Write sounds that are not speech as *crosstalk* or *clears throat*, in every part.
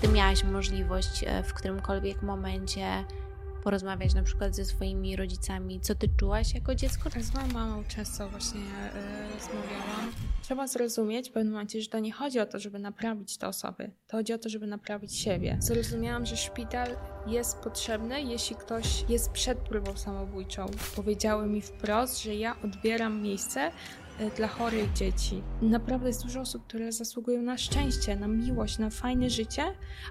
Ty miałaś możliwość e, w którymkolwiek momencie porozmawiać na przykład ze swoimi rodzicami, co ty czułaś jako dziecko? Tak z moją mamą często właśnie yy, rozmawiałam. Trzeba zrozumieć w pewnym momencie, że to nie chodzi o to, żeby naprawić te osoby. To chodzi o to, żeby naprawić siebie. Zrozumiałam, że szpital jest potrzebny, jeśli ktoś jest przed próbą samobójczą. Powiedziały mi wprost, że ja odbieram miejsce dla chorych dzieci. Naprawdę jest dużo osób, które zasługują na szczęście, na miłość, na fajne życie,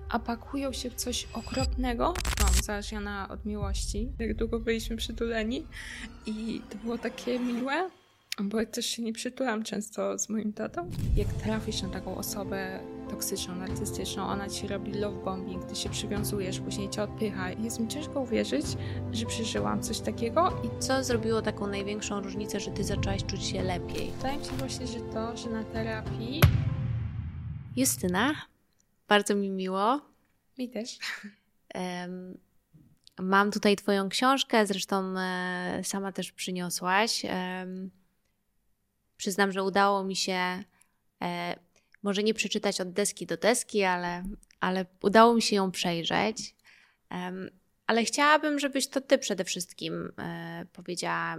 a pakują się w coś okropnego. Mam uzależniona od miłości. Jak długo byliśmy przytuleni i to było takie miłe, bo też się nie przytulam często z moim tatą. Jak trafisz na taką osobę toksyczną, narcystyczną, ona ci robi love bombing, ty się przywiązujesz, później cię odpycha. Jest mi ciężko uwierzyć, że przeżyłam coś takiego. I co zrobiło taką największą różnicę, że ty zaczęłaś czuć się lepiej? Wydaje mi się właśnie, że to, że na terapii... Justyna, bardzo mi miło. Mi też. Um, mam tutaj twoją książkę, zresztą e, sama też przyniosłaś. Um, przyznam, że udało mi się e, może nie przeczytać od deski do deski, ale, ale udało mi się ją przejrzeć. Um, ale chciałabym, żebyś to ty przede wszystkim e, powiedziała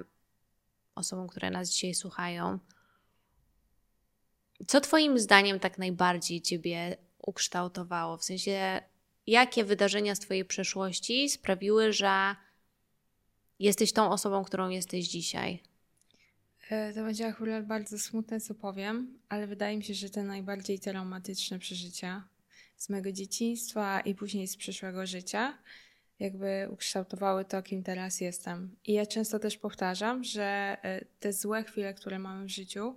osobom, które nas dzisiaj słuchają. Co Twoim zdaniem tak najbardziej Ciebie ukształtowało? W sensie, jakie wydarzenia z Twojej przeszłości sprawiły, że jesteś tą osobą, którą jesteś dzisiaj? E, to będzie akurat bardzo smutne, co powiem, ale wydaje mi się, że te najbardziej traumatyczne przeżycia z mojego dzieciństwa i później z przyszłego życia jakby ukształtowały to, kim teraz jestem. I ja często też powtarzam, że e, te złe chwile, które mamy w życiu,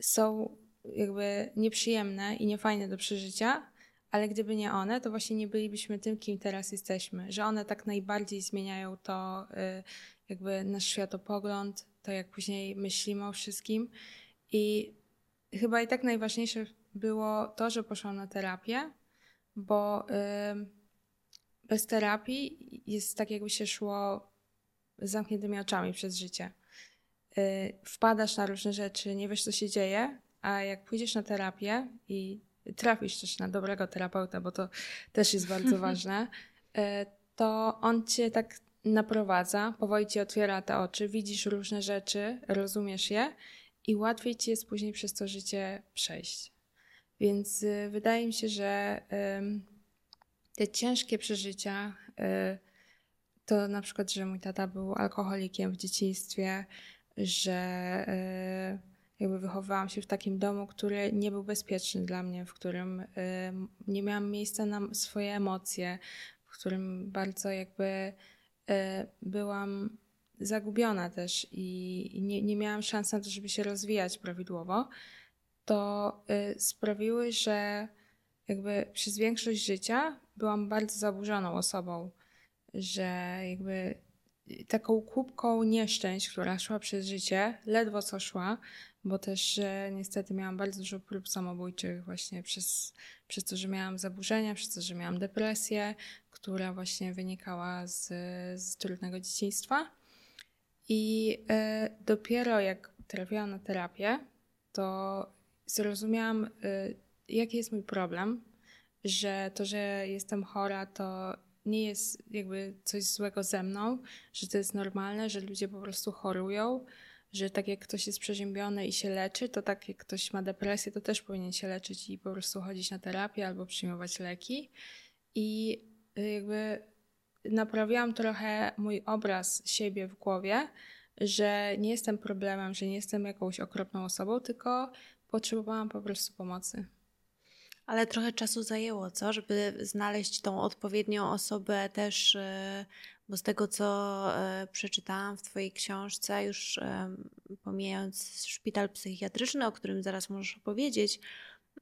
są jakby nieprzyjemne i niefajne do przeżycia, ale gdyby nie one, to właśnie nie bylibyśmy tym, kim teraz jesteśmy. Że one tak najbardziej zmieniają to, e, jakby nasz światopogląd, to jak później myślimy o wszystkim. I chyba i tak najważniejsze było to, że poszłam na terapię, bo yy, bez terapii jest tak, jakby się szło z zamkniętymi oczami przez życie. Yy, wpadasz na różne rzeczy, nie wiesz, co się dzieje, a jak pójdziesz na terapię i trafisz też na dobrego terapeuta, bo to też jest bardzo *laughs* ważne, yy, to on cię tak naprowadza, powoli ci otwiera te oczy, widzisz różne rzeczy, rozumiesz je i łatwiej ci jest później przez to życie przejść. Więc y, wydaje mi się, że te ciężkie przeżycia, y, to na przykład, że mój tata był alkoholikiem w dzieciństwie, że y, jakby wychowałam się w takim domu, który nie był bezpieczny dla mnie, w którym nie miałam miejsca na swoje emocje, w którym bardzo jakby byłam zagubiona też i nie, nie miałam szans na to, żeby się rozwijać prawidłowo, to e, sprawiły, że jakby przez większość życia byłam bardzo zaburzoną osobą, że jakby taką kubką nieszczęść, która szła przez życie, ledwo co szła, bo też niestety miałam bardzo dużo prób samobójczych właśnie przez, przez to, że miałam zaburzenia, przez to, że miałam depresję, która właśnie wynikała z, z trudnego dzieciństwa. I y, dopiero jak trafiłam na terapię, to zrozumiałam, y, jaki jest mój problem, że to, że jestem chora, to nie jest jakby coś złego ze mną, że to jest normalne, że ludzie po prostu chorują, że tak jak ktoś jest przeziębiony i się leczy, to tak jak ktoś ma depresję, to też powinien się leczyć i po prostu chodzić na terapię albo przyjmować leki. I y, jakby naprawiałam trochę mój obraz siebie w głowie, że nie jestem problemem, że nie jestem jakąś okropną osobą, tylko potrzebowałam po prostu pomocy. Ale trochę czasu zajęło, co? Żeby znaleźć tą odpowiednią osobę też, e, bo z tego, co e, przeczytałam w Twojej książce, już pomijając szpital psychiatryczny, o którym zaraz możesz opowiedzieć,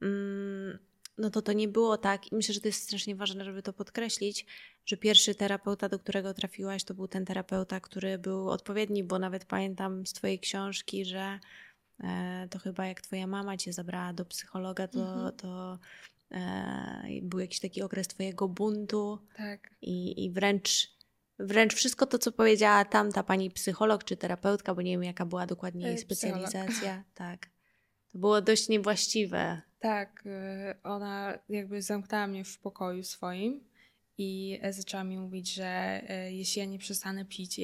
mm, no to to nie było tak, i myślę, że to jest strasznie ważne, żeby to podkreślić, że pierwszy terapeuta, do którego trafiłaś, to był ten terapeuta, który był odpowiedni, bo nawet pamiętam z Twojej książki, że to chyba jak twoja mama cię zabrała do psychologa, to, mhm. to e, był jakiś taki okres twojego buntu. Tak. I, i wręcz, wręcz wszystko to, co powiedziała tam ta pani psycholog czy terapeutka, bo nie wiem jaka była dokładnie jej e, specjalizacja. *laughs* Tak. To było dość niewłaściwe. Tak, y, ona jakby zamknęła mnie w pokoju swoim i zaczęła mi mówić, że y, jeśli ja nie przestanę pić,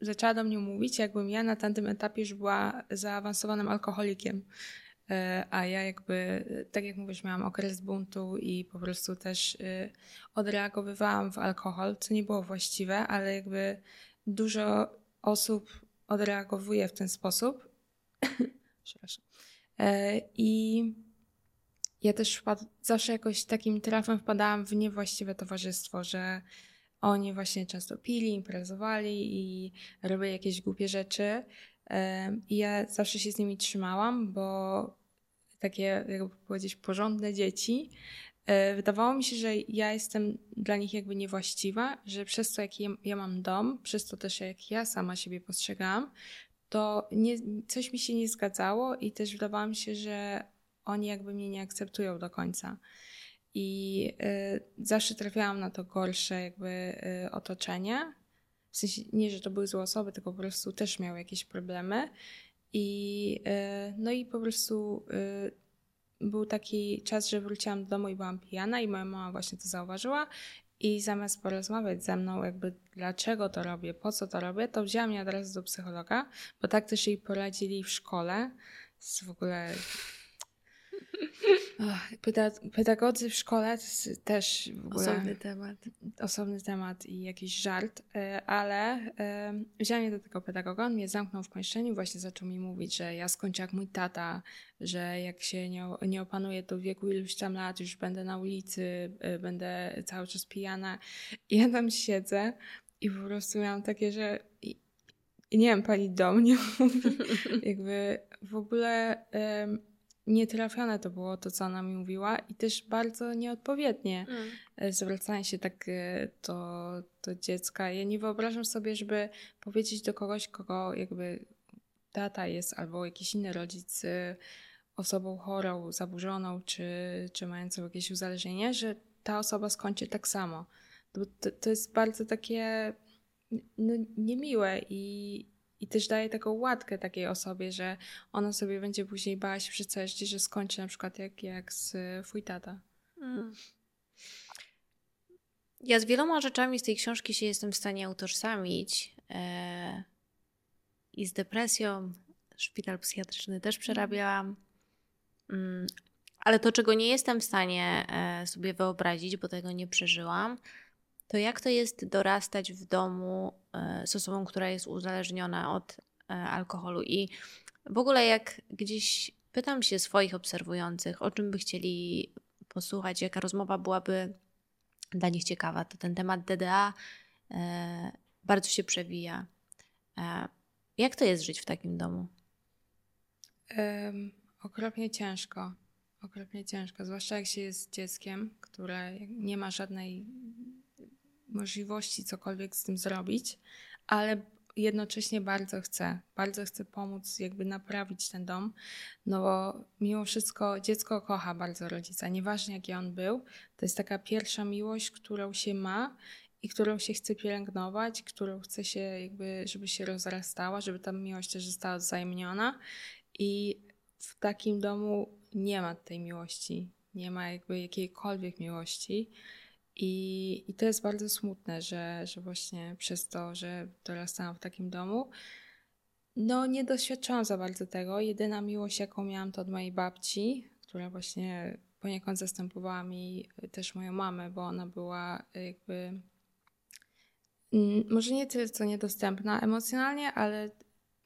zaczęła do mnie mówić, jakbym ja na tamtym etapie już była zaawansowanym alkoholikiem. Y, a ja jakby, tak jak mówisz, miałam okres buntu i po prostu też odreagowywałam w alkohol, co nie było właściwe, ale jakby dużo osób odreagowuje w ten sposób. *coughs* Przepraszam. I ja też zawsze jakoś takim trafem wpadałam w niewłaściwe towarzystwo, że oni właśnie często pili, imprezowali i robili jakieś głupie rzeczy. I ja zawsze się z nimi trzymałam, bo takie, jakby powiedzieć, porządne dzieci. E, wydawało mi się, że ja jestem dla nich jakby niewłaściwa, że przez to, jak ja mam dom, przez to też, jak ja sama siebie postrzegałam, to nie, coś mi się nie zgadzało i też wydawało mi się, że oni jakby mnie nie akceptują do końca. I y, zawsze trafiałam na to gorsze jakby y, otoczenie. W sensie nie, że to były złe osoby, tylko po prostu też miały jakieś problemy. I y, no i po prostu y, był taki czas, że wróciłam do domu i byłam pijana i moja mama właśnie to zauważyła i zamiast porozmawiać ze mną, jakby dlaczego to robię, po co to robię, to wzięła mnie od razu do psychologa, bo tak też jej poradzili w szkole. W ogóle Pedagodzy w szkole to jest też w ogóle osobny temat. Osobny temat i jakiś żart, e, ale wziąłem mnie do tego pedagoga, on mnie zamknął w pomieszczeniu, właśnie zaczął mi mówić, że ja skończę jak mój tata, że jak się nie, nie opanuję to w wieku iluś tam lat, już będę na ulicy, e, będę cały czas pijana. I ja tam siedzę i po prostu miałam takie, że nie wiem, pani do mnie *laughs* mówi, jakby w ogóle nietrafione to było to, co ona mi mówiła i też bardzo nieodpowiednie mm. E, zwracanie się tak e, do, do dziecka. Ja nie wyobrażam sobie, żeby powiedzieć do kogoś, kogo jakby tata jest albo jakiś inny rodzic e, osobą chorą, zaburzoną czy, czy mającą jakieś uzależnienie, że ta osoba skończy tak samo. To, to jest bardzo takie no, niemiłe i, i też daje taką łatkę takiej osobie, że ona sobie będzie później bała się przez całe życie, że skończy na przykład jak, jak z twój tata. Mm. Ja z wieloma rzeczami z tej książki się jestem w stanie utożsamić. E, I z depresją, szpital psychiatryczny też przerabiałam. Mm, ale to, czego nie jestem w stanie e, sobie wyobrazić, bo tego nie przeżyłam, to jak to jest dorastać w domu e, z osobą, która jest uzależniona od e, alkoholu? I w ogóle, jak gdzieś pytam się swoich obserwujących, o czym by chcieli posłuchać, jaka rozmowa byłaby dla nich ciekawa, to ten temat DDA e, bardzo się przewija. Jak to jest żyć w takim domu? Um, okropnie ciężko. Okropnie ciężko, zwłaszcza jak się jest dzieckiem, które nie ma żadnej możliwości cokolwiek z tym zrobić, ale jednocześnie bardzo chcę, bardzo chcę pomóc, jakby naprawić ten dom, no bo mimo wszystko dziecko kocha bardzo rodzica, nieważne jaki on był, to jest taka pierwsza miłość, którą się ma i którą się chce pielęgnować, którą chce się jakby, żeby się rozrastała, żeby ta miłość też została wzajemniona. I w takim domu nie ma tej miłości, nie ma jakby jakiejkolwiek miłości i, I to jest bardzo smutne, że, że właśnie przez to, że dorastałam w takim domu, no nie doświadczałam za bardzo tego. Jedyna miłość, jaką miałam, to od mojej babci, która właśnie poniekąd zastępowała mi też moją mamę, bo ona była jakby mm, może nie tyle co niedostępna emocjonalnie, ale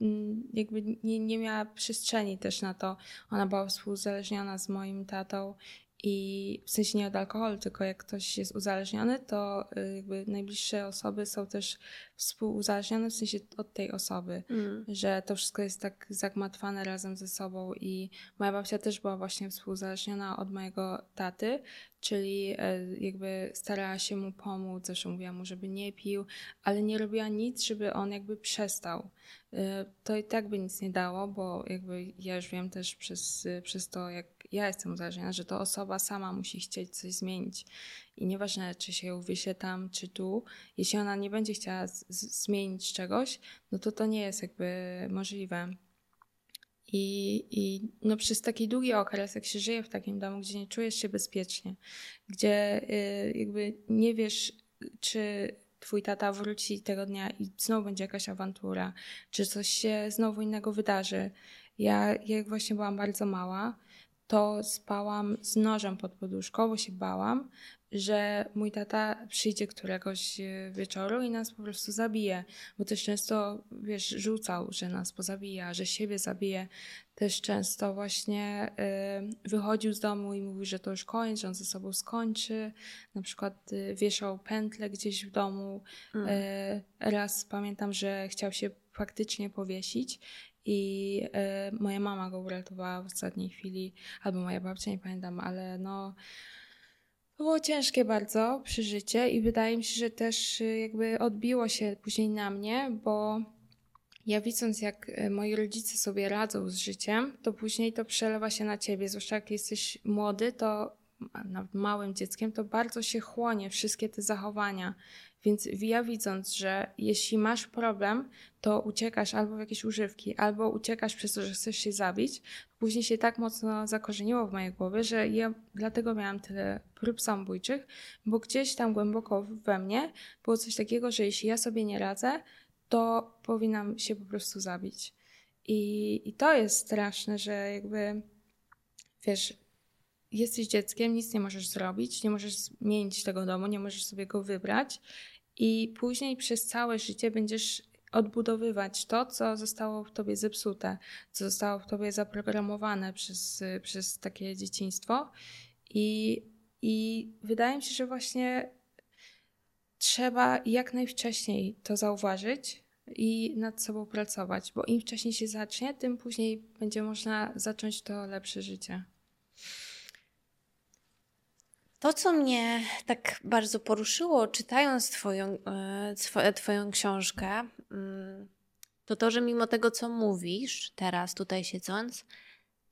mm, jakby nie, nie miała przestrzeni też na to. Ona była współzależniona z moim tatą i w sensie nie od alkoholu, tylko jak ktoś jest uzależniony, to y, jakby najbliższe osoby są też współuzależnione w sensie od tej osoby, mm. że to wszystko jest tak zagmatwane razem ze sobą i moja babcia też była właśnie współuzależniona od mojego taty, czyli e, jakby starała się mu pomóc, zawsze mówiła mu, żeby nie pił, ale nie robiła nic, żeby on jakby przestał. E, to i tak by nic nie dało, bo jakby ja już wiem też przez, przez to, jak ja jestem uzależniona, że to osoba sama musi chcieć coś zmienić. I nieważne, czy się ją tam, czy tu, jeśli ona nie będzie chciała zmienić czegoś, no to to nie jest jakby możliwe. I, I no przez taki długi okres, jak się żyje w takim domu, gdzie nie czujesz się bezpiecznie, gdzie y, jakby nie wiesz, czy twój tata wróci tego dnia i znowu będzie jakaś awantura, czy coś się znowu innego wydarzy. Ja, jak właśnie byłam bardzo mała, to spałam z nożem pod poduszką, bo się bałam, że mój tata przyjdzie któregoś e, wieczoru i nas po prostu zabije, bo też często, wiesz, rzucał, że nas pozabija, że siebie zabije. Też często właśnie y, wychodził z domu i mówił, że to już koniec, że on ze sobą skończy. Na przykład y, wieszał pętlę gdzieś w domu. Mm. Y, raz pamiętam, że chciał się faktycznie powiesić i moja mama go uratowała w ostatniej chwili, albo moja babcia, nie pamiętam, ale no było ciężkie bardzo przeżycie i wydaje mi się, że też y, jakby odbiło się później na mnie, bo ja widząc, jak y, moi rodzice sobie radzą z życiem, to później to przelewa się na ciebie. Zwłaszcza jak jesteś młody, to nawet małym dzieckiem, to bardzo się chłonie wszystkie te zachowania. Więc ja widząc, że jeśli masz problem, to uciekasz albo w jakieś używki, albo uciekasz przez to, że chcesz się zabić, później się tak mocno zakorzeniło w mojej głowie, że ja dlatego miałam tyle prób samobójczych, bo gdzieś tam głęboko we mnie było coś takiego, że jeśli ja sobie nie radzę, to powinnam się po prostu zabić. I, i to jest straszne, że jakby wiesz, jesteś dzieckiem, nic nie możesz zrobić, nie możesz zmienić tego domu, nie możesz sobie go wybrać i później przez całe życie będziesz odbudowywać to, co zostało w tobie zepsute, co zostało w tobie zaprogramowane przez, przez takie dzieciństwo. I, I wydaje mi się, że właśnie trzeba jak najwcześniej to zauważyć i nad sobą pracować, bo im wcześniej się zacznie, tym później będzie można zacząć to lepsze życie. To, co mnie tak bardzo poruszyło, czytając Twoją, e, twoją książkę, mm, to to, że mimo tego, co mówisz teraz, tutaj siedząc,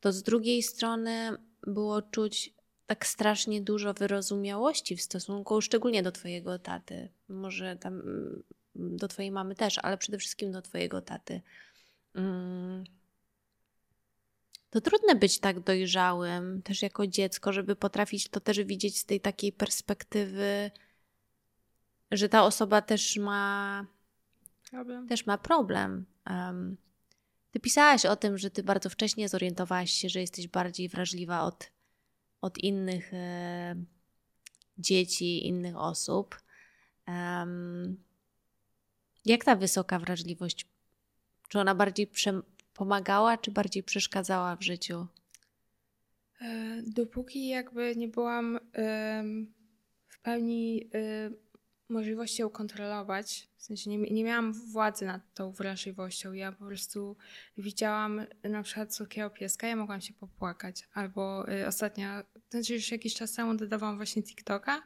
to z drugiej strony było czuć tak strasznie dużo wyrozumiałości w stosunku, szczególnie do Twojego taty. Może tam mm, do Twojej mamy też, ale przede wszystkim do Twojego taty. To trudne być tak dojrzałym też jako dziecko, żeby potrafić to też widzieć z tej takiej perspektywy, że ta osoba też ma problem. Też ma problem. Um, ty pisałaś o tym, że ty bardzo wcześnie zorientowałaś się, że jesteś bardziej wrażliwa od, od innych e, dzieci, innych osób. Um, jak ta wysoka wrażliwość, czy ona bardziej prze, pomagała, czy bardziej przeszkadzała w życiu? E, dopóki jakby nie byłam w pełni e, możliwości ją kontrolować, w sensie nie, nie miałam władzy nad tą wrażliwością. Ja po prostu widziałam na przykład słodkiego pieska, ja mogłam się popłakać. Albo y, ostatnio, znaczy już jakiś czas temu dodawałam właśnie TikToka,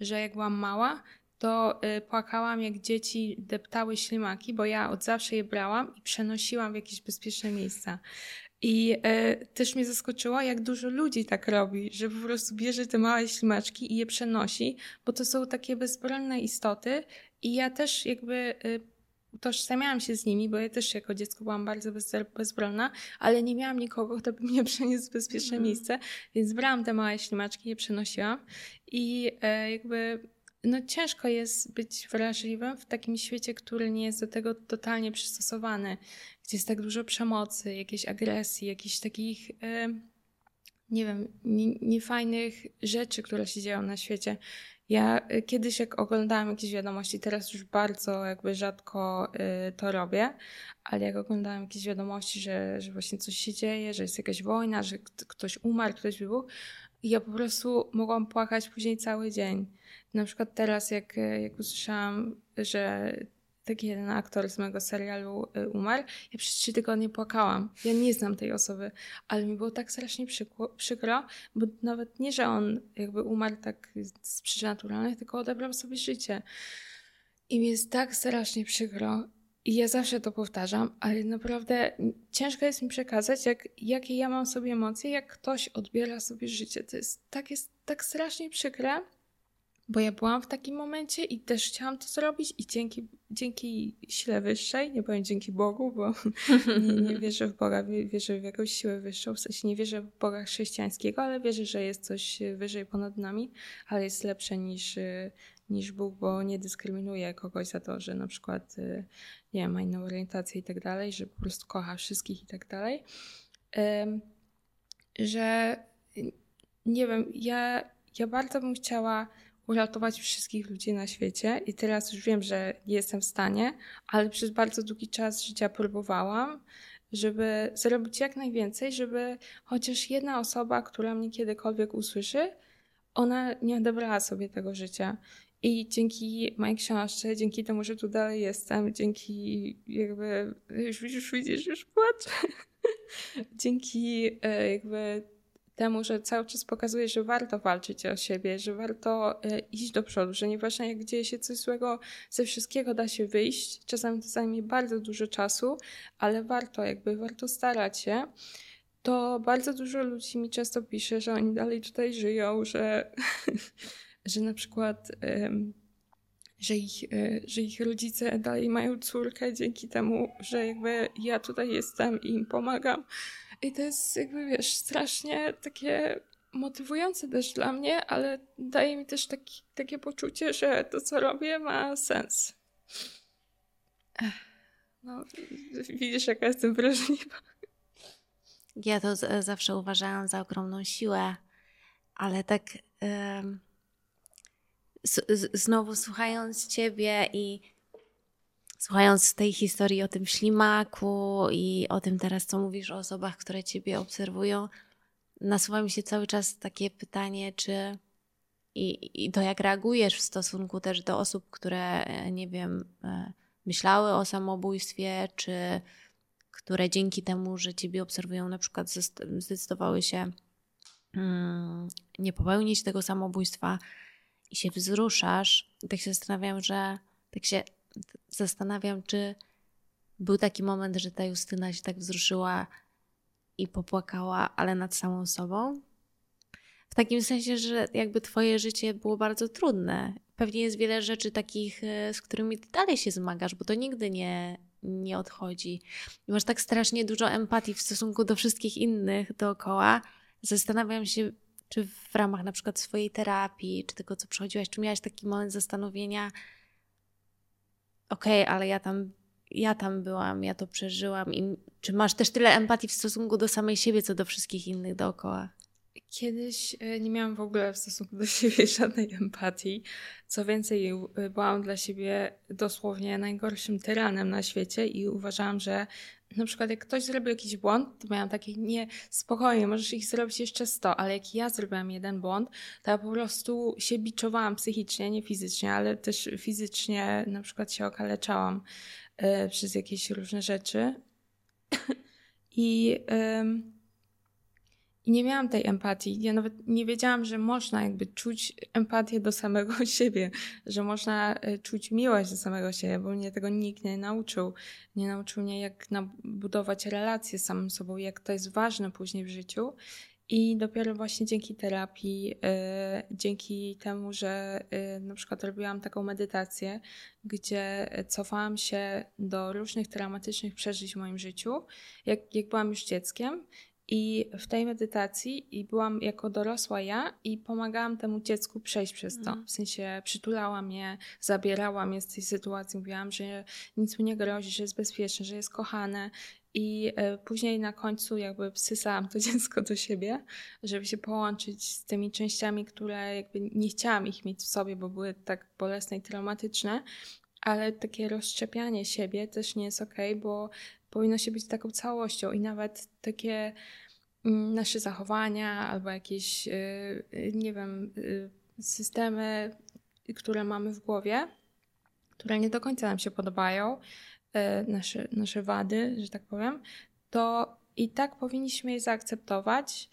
że jak byłam mała, to y, płakałam, jak dzieci deptały ślimaki, bo ja od zawsze je brałam i przenosiłam w jakieś bezpieczne miejsca. I y, też mnie zaskoczyło, jak dużo ludzi tak robi, że po prostu bierze te małe ślimaczki i je przenosi, bo to są takie bezbronne istoty. I ja też jakby y, utożsamiałam się z nimi, bo ja też jako dziecko byłam bardzo bez, bezbronna, ale nie miałam nikogo, kto by mnie *laughs* przeniósł w bezpieczne mm. miejsce, więc brałam te małe ślimaczki, je przenosiłam i y, jakby no ciężko jest być wrażliwym w takim świecie, który nie jest do tego totalnie przystosowany, gdzie jest tak dużo przemocy, jakiejś agresji, jakichś takich, nie wiem, niefajnych rzeczy, które się dzieją na świecie. Ja e, kiedyś jak oglądałam jakieś wiadomości, teraz już bardzo jakby rzadko y, to robię, ale jak oglądałam jakieś wiadomości, że, że właśnie coś się dzieje, że jest jakaś wojna, że ktoś umarł, ktoś wybuchł, ja po prostu mogłam płakać później cały dzień. Na przykład teraz, jak, jak usłyszałam, że taki jeden aktor z mojego serialu y, umarł, ja przez trzy tygodnie płakałam. Ja nie znam tej osoby, ale mi było tak strasznie przykro, przykro, bo nawet nie, że on jakby umarł tak z przyczyn naturalnych, tylko odebrał sobie życie. I mi jest tak strasznie przykro. I ja zawsze to powtarzam, ale naprawdę ciężko jest mi przekazać, jak, jakie ja mam sobie emocje, jak ktoś odbiera sobie życie. To jest tak, jest tak strasznie przykre, bo ja byłam w takim momencie i też chciałam to zrobić i dzięki, dzięki sile wyższej, nie powiem dzięki Bogu, bo *laughs* nie, nie wierzę w Boga, wierzę w jakąś siłę wyższą, w sensie nie wierzę w Boga chrześcijańskiego, ale wierzę, że jest coś wyżej ponad nami, ale jest lepsze niż, niż Bóg, bo nie dyskryminuje kogoś za to, że na przykład nie wiem, ma inną orientację i tak dalej, że po prostu kocha wszystkich i tak dalej. Że nie wiem, ja, ja bardzo bym chciała uratować wszystkich ludzi na świecie i teraz już wiem, że nie jestem w stanie, ale przez bardzo długi czas życia próbowałam, żeby zrobić jak najwięcej, żeby chociaż jedna osoba, która mnie kiedykolwiek usłyszy, ona nie odebrała sobie tego życia. I dzięki mojej książce, dzięki temu, że tu dalej jestem, dzięki jakby, już, widzisz, już płaczę. *laughs* dzięki e, jakby temu, że cały czas pokazuje, że warto walczyć o siebie, że warto e, iść do przodu, że nieważne jak dzieje się coś złego, ze wszystkiego da się wyjść. Czasami to zajmie bardzo dużo czasu, ale warto jakby, warto starać się. To bardzo dużo ludzi mi często pisze, że oni dalej tutaj żyją, że, *laughs* że na przykład że ich, e, że ich rodzice dalej mają córkę dzięki temu, że jakby ja tutaj jestem i im pomagam. I to jest jakby, wiesz, strasznie takie motywujące też dla mnie, ale daje mi też taki, takie poczucie, że to, co robię, ma sens. No, widzisz, jaka jestem wrażliwa. Ja to z- zawsze uważałam za ogromną siłę, ale tak z- znowu słuchając Ciebie i słuchając tej historii o tym ślimaku i o tym teraz, co mówisz o osobach, które ciebie obserwują, nasuwa mi się cały czas takie pytanie, czy i, i to jak reagujesz w stosunku też do osób, które, e, nie wiem, e, myślały o samobójstwie, czy które dzięki temu, że ciebie obserwują, na przykład zdecydowały się mm, nie popełnić tego samobójstwa i się wzruszasz. Tak się zastanawiam, że tak się zastanawiam, czy był taki moment, że ta Justyna się tak wzruszyła i popłakała, ale nad samą sobą. W takim sensie, że jakby twoje życie było bardzo trudne. Pewnie jest wiele rzeczy takich, e, z którymi ty dalej się zmagasz, bo to nigdy nie, nie odchodzi. I masz tak strasznie dużo empatii w stosunku do wszystkich innych dookoła. Zastanawiam się, czy w ramach na przykład swojej terapii, czy tego, co przechodziłaś, czy miałaś taki moment zastanowienia, okej, okay, ale ja tam, ja tam byłam, ja to przeżyłam. I czy masz też tyle empatii w stosunku do samej siebie, co do wszystkich innych dookoła? Kiedyś e, nie miałam w ogóle w stosunku do *laughs* siebie żadnej empatii. Co więcej, e, byłam dla siebie dosłownie najgorszym tyranem na świecie i uważałam, że na przykład jak ktoś zrobił jakiś błąd, to miałam takie, nie, spokojnie, możesz ich zrobić jeszcze sto, ale jak ja zrobiłam jeden błąd, to ja po prostu się biczowałam psychicznie, nie fizycznie, ale też fizycznie na przykład się okaleczałam y, przez jakieś różne rzeczy. *coughs* I... Y, nie miałam tej empatii. Ja nawet nie wiedziałam, że można jakby czuć empatię do samego *laughs* siebie, że można e, czuć miłość do samego siebie, bo mnie tego nikt nie nauczył. Nie nauczył mnie, jak budować relacje z samym sobą, jak to jest ważne później w życiu. I dopiero właśnie dzięki terapii, yy, dzięki temu, że yy, na przykład robiłam taką medytację, gdzie cofałam się do różnych traumatycznych przeżyć w moim życiu, jak, jak byłam już dzieckiem i w tej medytacji i byłam jako dorosła ja i pomagałam temu dziecku przejść przez to. Mhm. W sensie przytulałam je, zabierałam je z tej sytuacji, mówiłam, że nic mu nie grozi, że jest bezpieczne, że jest kochane. I e, później na końcu jakby wsysałam to *laughs* dziecko do siebie, żeby się połączyć z tymi częściami, które jakby nie chciałam ich mieć w sobie, bo były tak bolesne i traumatyczne. Ale takie rozszczepianie siebie też nie jest ok, bo powinno się być taką całością i nawet takie mm, nasze zachowania albo jakieś, y, y, nie wiem, y, systemy, które mamy w głowie, które nie do końca nam się podobają, nasze, nasze wady, że tak powiem, to i tak powinniśmy je zaakceptować.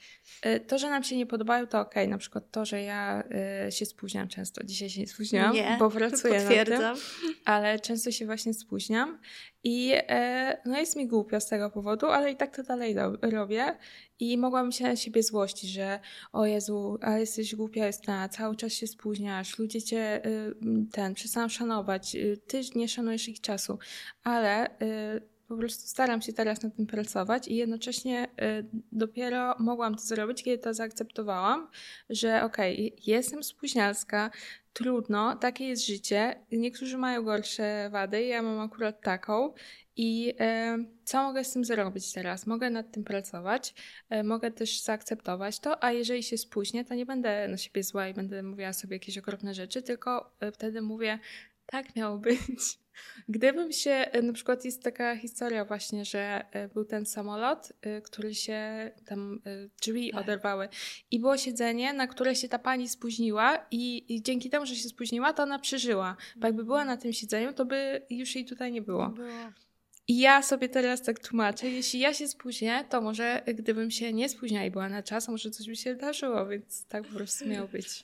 Y, to, że nam się nie podobają, to ok. Na przykład to, że ja y, się spóźniam często. Dzisiaj się nie spóźniłam, nie, bo pracuję potwierdzam. nad tym, ale często się właśnie spóźniam i e, no jest mi głupio z tego powodu, ale i tak to dalej robię i mogłam się na siebie złościć, że o Jezu, a jesteś głupia, jest na cały czas się spóźniasz, ludzie cię ten przestaną szanować, ty nie szanujesz ich czasu, ale po prostu staram się teraz nad tym pracować i jednocześnie y, dopiero mogłam to zrobić, kiedy to zaakceptowałam, że okej, okay, jestem spóźnialska, trudno, takie jest życie. Niektórzy mają gorsze wady, ja mam akurat taką. I y, co mogę z tym zrobić teraz? Mogę nad tym pracować, y, mogę też zaakceptować to, a jeżeli się spóźnię, to nie będę na siebie zła i będę mówiła sobie jakieś okropne rzeczy, tylko wtedy mówię, tak miało być. *laughs* Gdybym się, e, na przykład jest taka historia właśnie, że e, był ten samolot, e, który się tam drzwi tak. oderwały i było siedzenie, na które się ta pani spóźniła i, i, dzięki temu, że się spóźniła, to ona przeżyła. Bo jakby była na tym siedzeniu, to by już jej tutaj nie było. było. I ja sobie teraz tak tłumaczę, jeśli ja się spóźnię, to może gdybym się nie spóźniała i była na czas, może coś by się wydarzyło, więc tak po prostu miało być.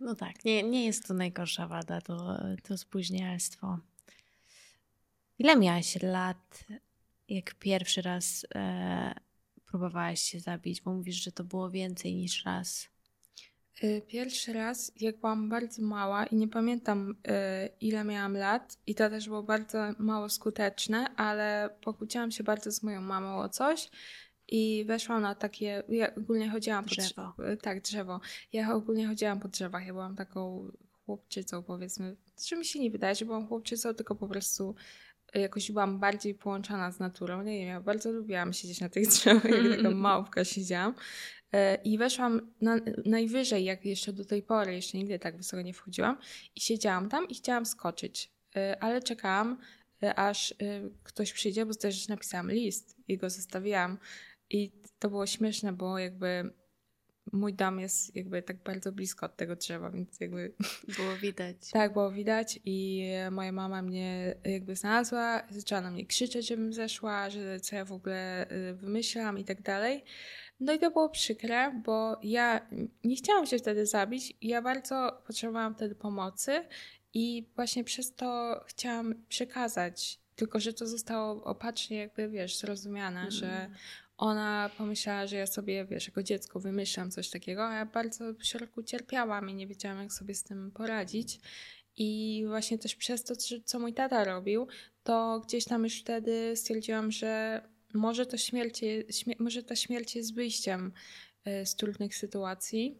No tak, nie, nie jest to najgorsza wada, to, to spóźnialstwo. Ile miałaś lat, jak pierwszy raz e, próbowałaś się zabić? Bo mówisz, że to było więcej niż raz. Y, pierwszy raz, jak byłam bardzo mała i nie pamiętam y, ile miałam lat, i to też było bardzo mało skuteczne, ale pokłóciłam się bardzo z moją mamą o coś i weszłam na takie. Ja ogólnie chodziłam po drzewo. tak, drzewo. Ja ogólnie chodziłam po drzewach. Ja byłam taką chłopczycą, powiedzmy. Że mi się nie wydaje, że byłam chłopczycą, tylko po prostu jakoś byłam bardziej połączona z naturą. Nie wiem, ja bardzo lubiłam siedzieć na tych *laughs* drzewach, jak taka małpka siedziałam. E, I weszłam na, najwyżej, jak jeszcze do tej pory, jeszcze nigdy tak wysoko nie wchodziłam. I siedziałam tam i chciałam skoczyć. E, ale czekałam, e, aż ktoś przyjdzie, bo też napisałam list i go zostawiłam. I to było śmieszne, bo jakby mój dom jest jakby tak bardzo blisko od tego drzewa, więc jakby... *laughs* Było widać. tak, było widać i moja mama mnie jakby znalazła, zaczęła na mnie krzyczeć, żebym zeszła, że co ja w ogóle y, wymyślam i tak dalej. No i to było przykre, bo ja nie chciałam się wtedy zabić, ja bardzo potrzebowałam wtedy pomocy i właśnie przez to chciałam przekazać tylko, że to zostało opacznie jakby, wiesz, zrozumiane, mm. że ona pomyślała, że ja sobie, wiesz, jako dziecko wymyślam coś takiego, a ja bardzo w środku cierpiałam i nie wiedziałam, jak sobie z tym poradzić. I właśnie też przez to, co mój tata robił, to gdzieś tam już wtedy stwierdziłam, że może, to śmierć, śmie może ta śmierć jest wyjściem y, z trudnych sytuacji.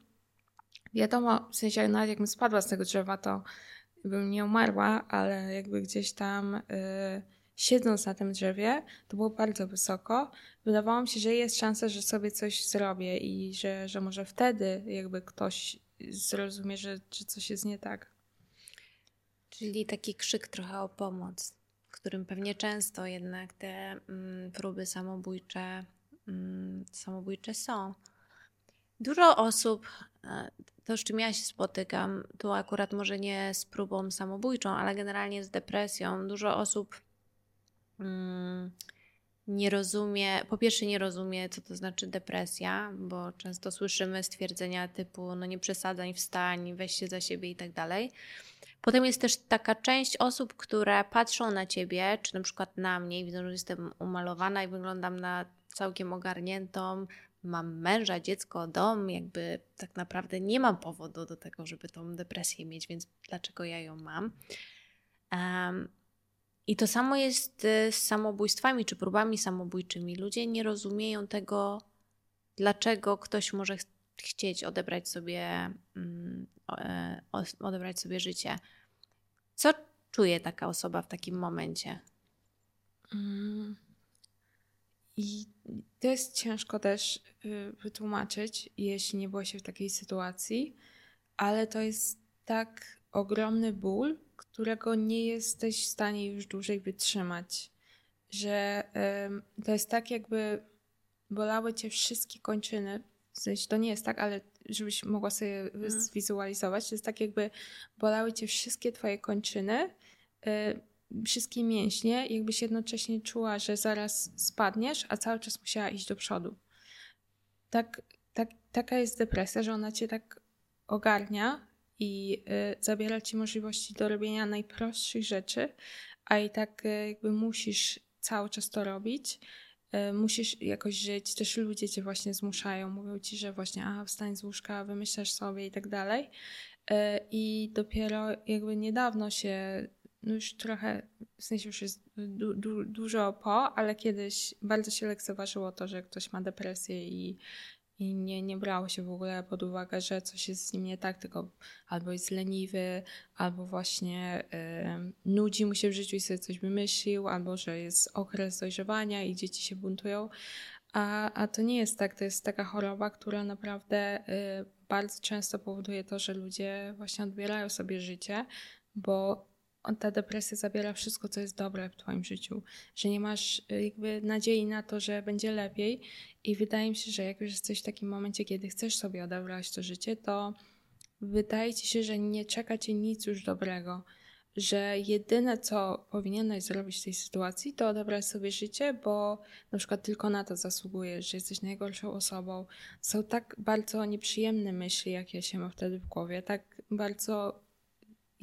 Wiadomo, w sensie nawet jakbym spadła z tego drzewa, to bym nie umarła, ale jakby gdzieś tam... Y, siedząc na tym drzewie, to było bardzo wysoko, wydawało mi się, że jest szansa, że sobie coś zrobię i że, że może wtedy jakby ktoś zrozumie, że, że coś jest nie tak. Czyli taki krzyk trochę o pomoc, którym pewnie często jednak te mm, próby samobójcze, mm, samobójcze są. Dużo osób, e, to z czym ja się spotykam, tu akurat może nie z próbą samobójczą, ale generalnie z depresją, dużo osób Mm, nie rozumie, po pierwsze nie rozumie, co to znaczy depresja, bo często słyszymy stwierdzenia typu, no nie przesadzaj, wstań, weź się za siebie i tak dalej. Potem jest też taka część osób, które patrzą na ciebie, czy na przykład na mnie i widzą, że jestem umalowana i wyglądam na całkiem ogarniętą, mam męża, dziecko, dom, jakby tak naprawdę nie mam powodu do tego, żeby tą depresję mieć, więc dlaczego ja ją mam? Um, i to samo jest y, z samobójstwami czy próbami samobójczymi. Ludzie nie rozumieją tego, dlaczego ktoś może ch chcieć odebrać sobie, um, odebrać sobie życie. Co czuje taka osoba w takim momencie? Mm. I to jest ciężko też y, wytłumaczyć, jeśli nie było się w takiej sytuacji, ale to jest tak ogromny ból, którego nie jesteś w stanie już dłużej wytrzymać. Że to jest tak, jakby bolały cię wszystkie kończyny. W sensie to nie jest tak, ale żebyś mogła sobie mhm. zwizualizować, to jest tak, jakby bolały cię wszystkie twoje kończyny. Y, wszystkie mięśnie, jakbyś jednocześnie czuła, że zaraz spadniesz, a cały czas musiała iść do przodu. Tak, tak, taka jest depresja, że ona cię tak ogarnia i y, zabiera ci możliwości do robienia najprostszych rzeczy, a i tak y, jakby musisz cały czas to robić. Y, musisz jakoś żyć. Też ludzie cię właśnie zmuszają, mówią ci, że właśnie a wstań z łóżka, wymyślasz sobie i tak dalej. I dopiero jakby niedawno się no już trochę, w sensie już jest du, du, dużo po, ale kiedyś bardzo się lekceważyło to, że ktoś ma depresję i, i nie, nie brało się w ogóle pod uwagę, że coś jest z nim nie tak, tylko albo jest leniwy, albo właśnie nudzi mu się w życiu i sobie coś wymyślił, albo że jest okres dojrzewania i dzieci się buntują. A, a to nie jest tak, to jest taka choroba, która naprawdę y, bardzo często powoduje to, że ludzie właśnie odbierają sobie życie, bo ta depresja zabiera wszystko, co jest dobre w Twoim życiu, że nie masz y, jakby nadziei na to, że będzie lepiej. I wydaje mi się, że jak już jesteś w takim momencie, kiedy chcesz sobie odebrać to życie, to wydaje ci się, że nie czeka cię nic już dobrego. Że jedyne, co powinieneś zrobić w tej sytuacji, to odebrać sobie życie, bo na przykład tylko na to zasługujesz, że jesteś najgorszą osobą. Są tak bardzo nieprzyjemne myśli, jakie się ma wtedy w głowie, tak bardzo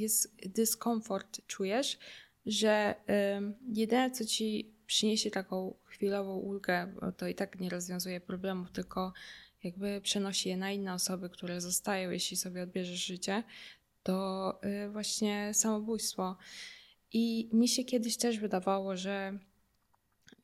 jest dyskomfort czujesz, że y, jedyne co ci przyniesie taką chwilową ulgę, bo to i tak nie rozwiązuje problemów, tylko jakby przenosi je na inne osoby, które zostają, jeśli sobie odbierzesz życie, to y, właśnie samobójstwo. I mi się kiedyś też wydawało, że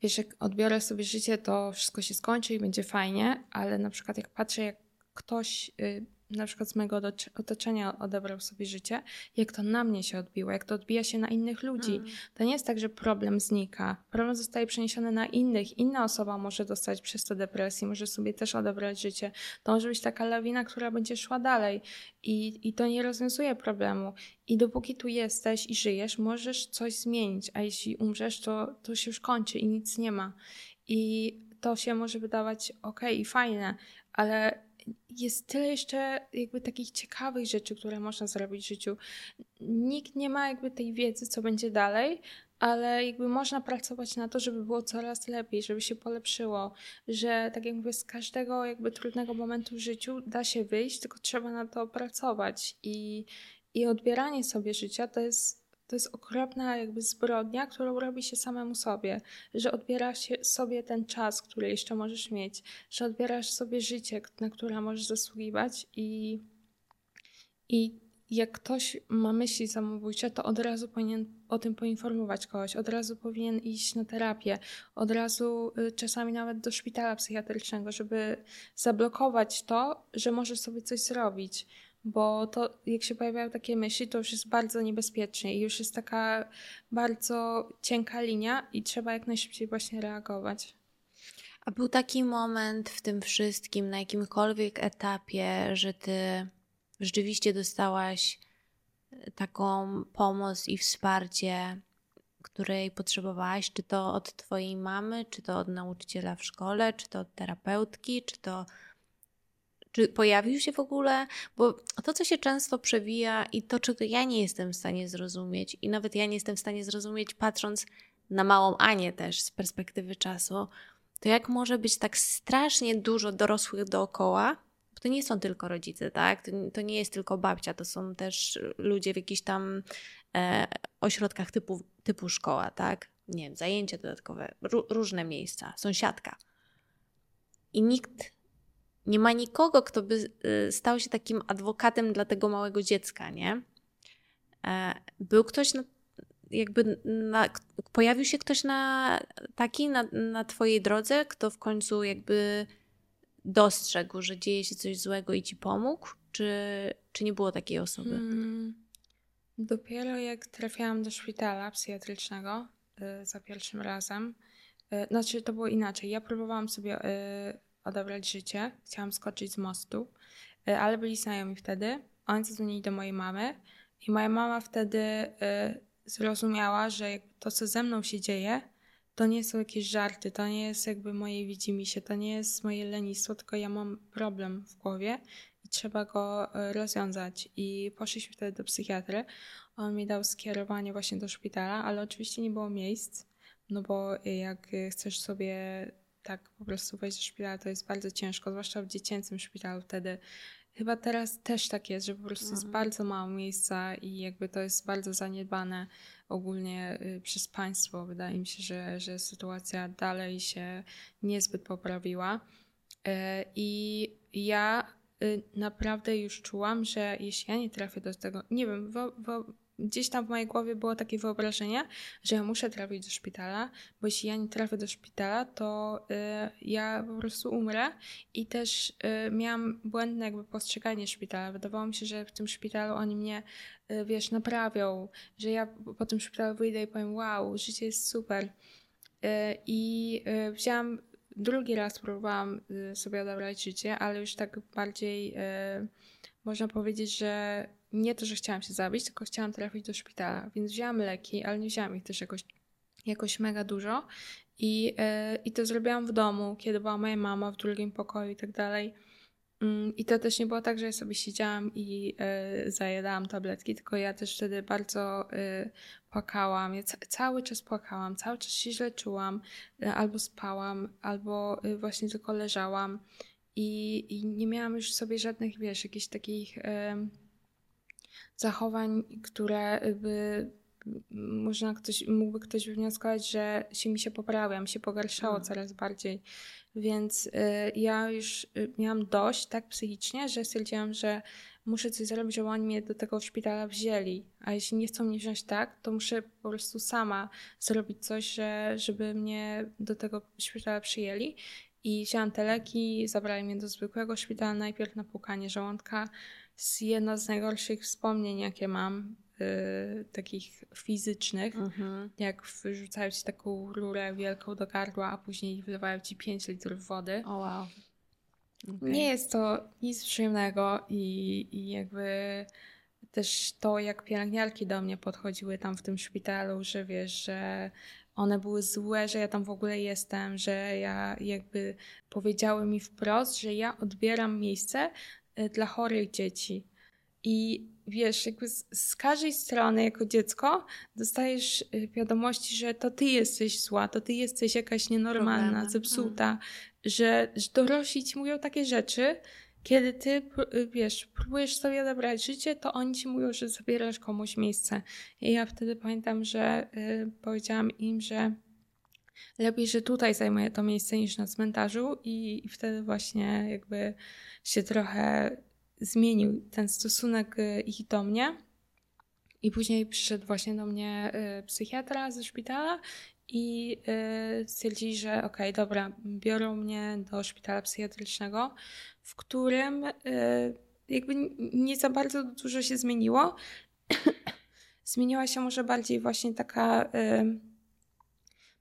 wiesz, jak odbiorę sobie życie, to wszystko się skończy i będzie fajnie, ale na przykład jak patrzę, jak ktoś y, na przykład z mojego otoczenia odebrał sobie życie, jak to na mnie się odbiło, jak to odbija się na innych ludzi. Mm. To nie jest tak, że problem znika. Problem zostaje przeniesiony na innych. Inna osoba może dostać przez to depresję, może sobie też odebrać życie. To może być taka lawina, która będzie szła dalej i, i to nie rozwiązuje problemu. I dopóki tu jesteś i żyjesz, możesz coś zmienić, a jeśli umrzesz, to, to się już kończy i nic nie ma. I to się może wydawać ok i fajne, ale jest tyle jeszcze jakby takich ciekawych rzeczy, które można zrobić w życiu. Nikt nie ma jakby tej wiedzy, co będzie dalej, ale jakby można pracować na to, żeby było coraz lepiej, żeby się polepszyło, że tak jak mówię, z każdego jakby trudnego momentu w życiu da się wyjść, tylko trzeba na to pracować i, i odbieranie sobie życia to jest to jest okropna jakby zbrodnia, którą robi się samemu sobie, że odbierasz sobie ten czas, który jeszcze możesz mieć, że odbierasz sobie życie, na które możesz zasługiwać i, i jak ktoś ma myśli samobójcze, to od razu powinien o tym poinformować kogoś, od razu powinien iść na terapię, od razu y, czasami nawet do szpitala psychiatrycznego, żeby zablokować to, że może sobie coś zrobić bo to jak się pojawiają takie myśli, to już jest bardzo niebezpiecznie i już jest taka bardzo cienka linia i trzeba jak najszybciej właśnie reagować. A był taki moment w tym wszystkim, na jakimkolwiek etapie, że ty rzeczywiście dostałaś e, taką pomoc i wsparcie, której potrzebowałaś, czy to od twojej mamy, czy to od nauczyciela w szkole, czy to od terapeutki, czy to czy pojawił się w ogóle? Bo to, co się często przewija i to, czego ja nie jestem w stanie zrozumieć, i nawet ja nie jestem w stanie zrozumieć, patrząc na małą Anię też z perspektywy czasu, to jak może być tak strasznie dużo dorosłych dookoła, bo to nie są tylko rodzice, tak? To, nie jest tylko babcia, to są też ludzie w jakichś tam e, ośrodkach typu, typu szkoła, tak? Nie wiem, zajęcia dodatkowe, różne miejsca, sąsiadka. I nikt nie ma nikogo, kto by y, stał się takim adwokatem dla tego małego dziecka, nie? E, był ktoś, na, jakby na, pojawił się ktoś na taki na, na twojej drodze, kto w końcu jakby dostrzegł, że dzieje się coś złego i ci pomógł? Czy, czy nie było takiej osoby? Hmm. Dopiero jak trafiłam do szpitala psychiatrycznego y, za pierwszym razem, y, znaczy to było inaczej. Ja próbowałam sobie y, odebrać życie. Chciałam skoczyć z mostu, e, ale byli znajomi wtedy. Oni zadzwonili do mojej mamy i moja mama wtedy e, zrozumiała, że to, co ze mną się dzieje, to nie są jakieś żarty, to nie jest jakby moje widzimisię, to nie jest moje lenistwo, tylko ja mam problem w głowie trzeba go e, rozwiązać. I poszliśmy wtedy do psychiatry. On mi dał skierowanie właśnie do szpitala, ale oczywiście nie było miejsc, no bo jak chcesz sobie tak po prostu wejść do szpitala, to jest bardzo ciężko, zwłaszcza w dziecięcym szpitalu wtedy. Chyba teraz też tak jest, że po prostu jest mhm. bardzo mało miejsca i jakby to jest bardzo zaniedbane ogólnie y, przez państwo. Wydaje mi się, że, że sytuacja dalej się niezbyt poprawiła. E, I ja y, naprawdę już czułam, że jeśli ja nie trafię do tego, nie wiem, wo, wo, gdzieś tam w mojej głowie było takie wyobrażenie, że ja muszę trafić do szpitala, bo jeśli ja nie trafię do szpitala, to y, ja po prostu umrę i też y, miałam błędne jakby postrzeganie szpitala. Wydawało mi się, że w tym szpitalu oni mnie, y, wiesz, naprawią, że ja po tym szpitalu wyjdę i powiem, wow, życie jest super. Y, I y, wzięłam, drugi raz próbowałam y, sobie odebrać życie, ale już tak bardziej można powiedzieć, że nie to, że chciałam się zabić, tylko chciałam trafić do szpitala, więc wzięłam leki, ale nie wzięłam ich też jakoś, jakoś mega dużo. I, yy, I to zrobiłam w domu, kiedy była moja mama w drugim pokoju i tak dalej. Mm, I to też nie było tak, że ja sobie siedziałam i y, zajadałam tabletki, tylko ja też wtedy bardzo y, płakałam. Ja cały czas płakałam, cały czas się źle czułam, albo spałam, albo właśnie tylko leżałam. I, I nie miałam już sobie żadnych, wiesz, jakichś takich zachowań, które by można ktoś, mógłby ktoś wywnioskować, że się mi się poprawiam, się pogarszało hmm. coraz bardziej. Więc y, ja już y, miałam dość tak psychicznie, że stwierdziłam, że muszę coś zrobić, żeby oni mnie do tego szpitala wzięli. A jeśli nie chcą mnie wziąć tak, to muszę po prostu sama zrobić coś, że, żeby mnie do tego szpitala przyjęli. I wzięłam te leki, zabrali mnie do zwykłego szpitala, najpierw na pukanie żołądka, z jedno z najgorszych wspomnień, jakie mam, y, takich fizycznych, mhm. jak wyrzucają ci taką rurę wielką do gardła, a później wlewają ci 5 litrów wody. O oh, wow. Okay. Nie jest to nic przyjemnego i, i jakby też to, jak pielęgniarki do mnie podchodziły tam w tym szpitalu, że wiesz, że one były złe, że ja tam w ogóle jestem, że ja jakby powiedziały mi wprost, że ja odbieram miejsce dla chorych dzieci. I wiesz, jakby z, z, każdej strony jako dziecko dostajesz y, wiadomości, że to ty jesteś zła, to ty jesteś jakaś nienormalna, Problemy. zepsuta, mm. że, że dorośli ci mówią takie rzeczy, kiedy ty, y, wiesz, próbujesz sobie odebrać życie, to oni ci mówią, że zabierasz komuś miejsce. I ja wtedy pamiętam, że y, powiedziałam im, że lepiej, że tutaj zajmuję to miejsce niż na cmentarzu i, i wtedy właśnie jakby się trochę zmienił ten stosunek y, ich do mnie. I później przyszedł właśnie do mnie y, psychiatra ze szpitala i y, stwierdzili, że okej, okay, dobra, biorą mnie do szpitala psychiatrycznego, w którym jakby nie za bardzo dużo się zmieniło. *coughs* Zmieniła się może bardziej właśnie taka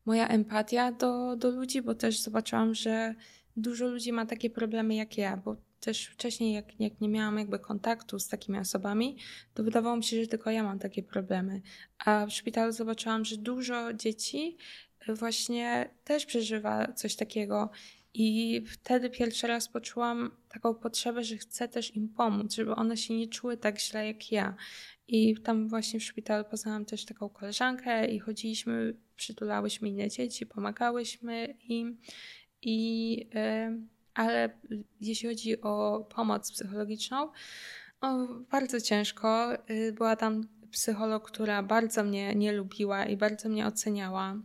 moja empatia do, do ludzi, bo też zobaczyłam, że dużo ludzi ma takie problemy jak ja, bo też wcześniej, jak, jak nie miałam jakby kontaktu z takimi osobami, to wydawało mi się, że tylko ja mam takie problemy. A w szpitalu zobaczyłam, że dużo dzieci właśnie też przeżywa coś takiego. I wtedy pierwszy raz poczułam taką potrzebę, że chcę też im pomóc, żeby one się nie czuły tak źle jak ja. I tam właśnie w szpitalu poznałam też taką koleżankę i chodziliśmy, przytulałyśmy inne dzieci, pomagałyśmy im. I, yy, ale jeśli chodzi o pomoc psychologiczną, o, bardzo ciężko. Yy, była tam psycholog, która bardzo mnie nie lubiła i bardzo mnie oceniała.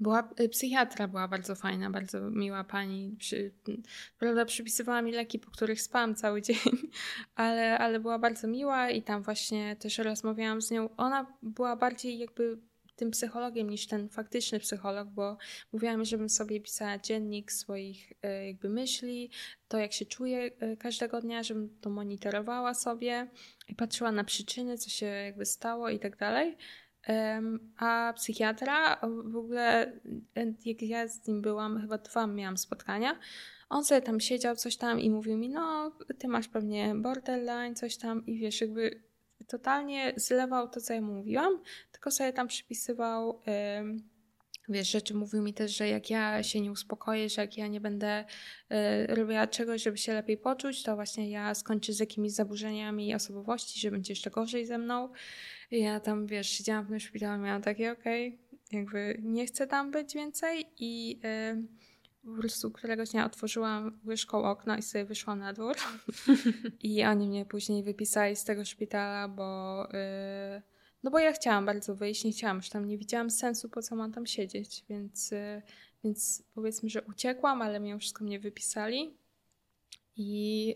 Była, y, psychiatra była bardzo fajna, bardzo miła pani. Przy, prawda, przypisywała mi leki, po których spałam cały *laughs* dzień, ale, ale była bardzo miła i tam właśnie też rozmawiałam z nią. Ona była bardziej jakby tym psychologiem niż ten faktyczny psycholog, bo mówiłam, żebym sobie pisała dziennik swoich y, jakby myśli, to jak się czuję y, każdego dnia, żebym to monitorowała sobie i patrzyła na przyczyny, co się jakby stało i tak dalej. A psychiatra, w ogóle jak ja z nim byłam, chyba dwa miałam spotkania, on sobie tam siedział coś tam i mówił mi, no ty masz pewnie borderline, coś tam i wiesz, jakby totalnie zlewał to, co ja mówiłam, tylko sobie tam przypisywał wiesz, rzeczy mówił mi też, że jak ja się nie uspokoję, że jak ja nie będę y, robiła czegoś, żeby się lepiej poczuć, to właśnie ja skończę z jakimiś zaburzeniami osobowości, że będzie jeszcze gorzej ze mną. Ja tam, wiesz, siedziałam w tym szpitalu, miałam takie, okej, okay, jakby nie chcę tam być więcej i y, po prostu któregoś dnia otworzyłam łyżką okno i sobie wyszłam na dwór. *laughs* I oni mnie później wypisali z tego szpitala, bo... Y, no bo ja chciałam bardzo wyjść, nie chciałam już tam, nie widziałam sensu, po co mam tam siedzieć, więc, y, więc powiedzmy, że uciekłam, ale mnie wszystko mnie wypisali. I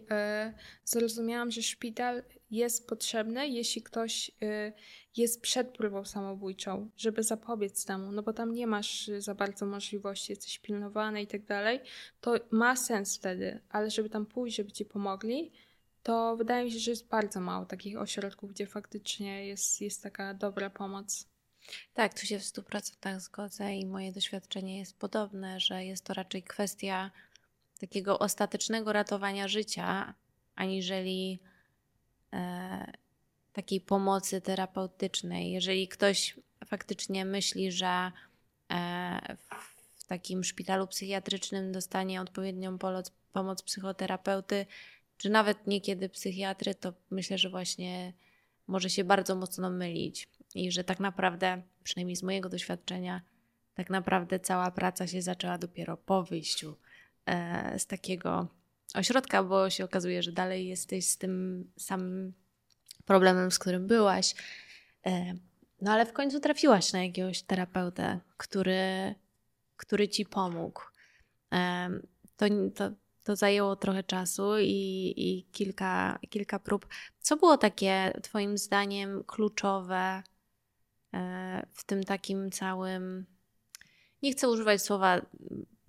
y, zrozumiałam, że szpital jest potrzebny, jeśli ktoś y, jest przed próbą samobójczą, żeby zapobiec temu, no bo tam nie masz za bardzo możliwości, jesteś pilnowany i tak dalej, to ma sens wtedy, ale żeby tam pójść, żeby ci pomogli, to wydaje mi się, że jest bardzo mało takich ośrodków, gdzie faktycznie jest, jest taka dobra pomoc. Tak, tu się w 100% zgodzę i moje doświadczenie jest podobne, że jest to raczej kwestia takiego ostatecznego ratowania życia, aniżeli takiej pomocy terapeutycznej. Jeżeli ktoś faktycznie myśli, że e, w takim szpitalu psychiatrycznym dostanie odpowiednią pomoc, pomoc psychoterapeuty, czy nawet niekiedy psychiatry, to myślę, że właśnie może się bardzo mocno mylić i że tak naprawdę, przynajmniej z mojego doświadczenia, tak naprawdę cała praca się zaczęła dopiero po wyjściu e, z takiego ośrodka, bo się okazuje, że dalej jesteś z tym samym problemem, z którym byłaś. E, no ale w końcu trafiłaś na jakiegoś terapeutę, który, który ci pomógł. E, to, to, to zajęło trochę czasu i, i kilka, kilka prób. Co było takie, Twoim zdaniem, kluczowe e, w tym takim całym. Nie chcę używać słowa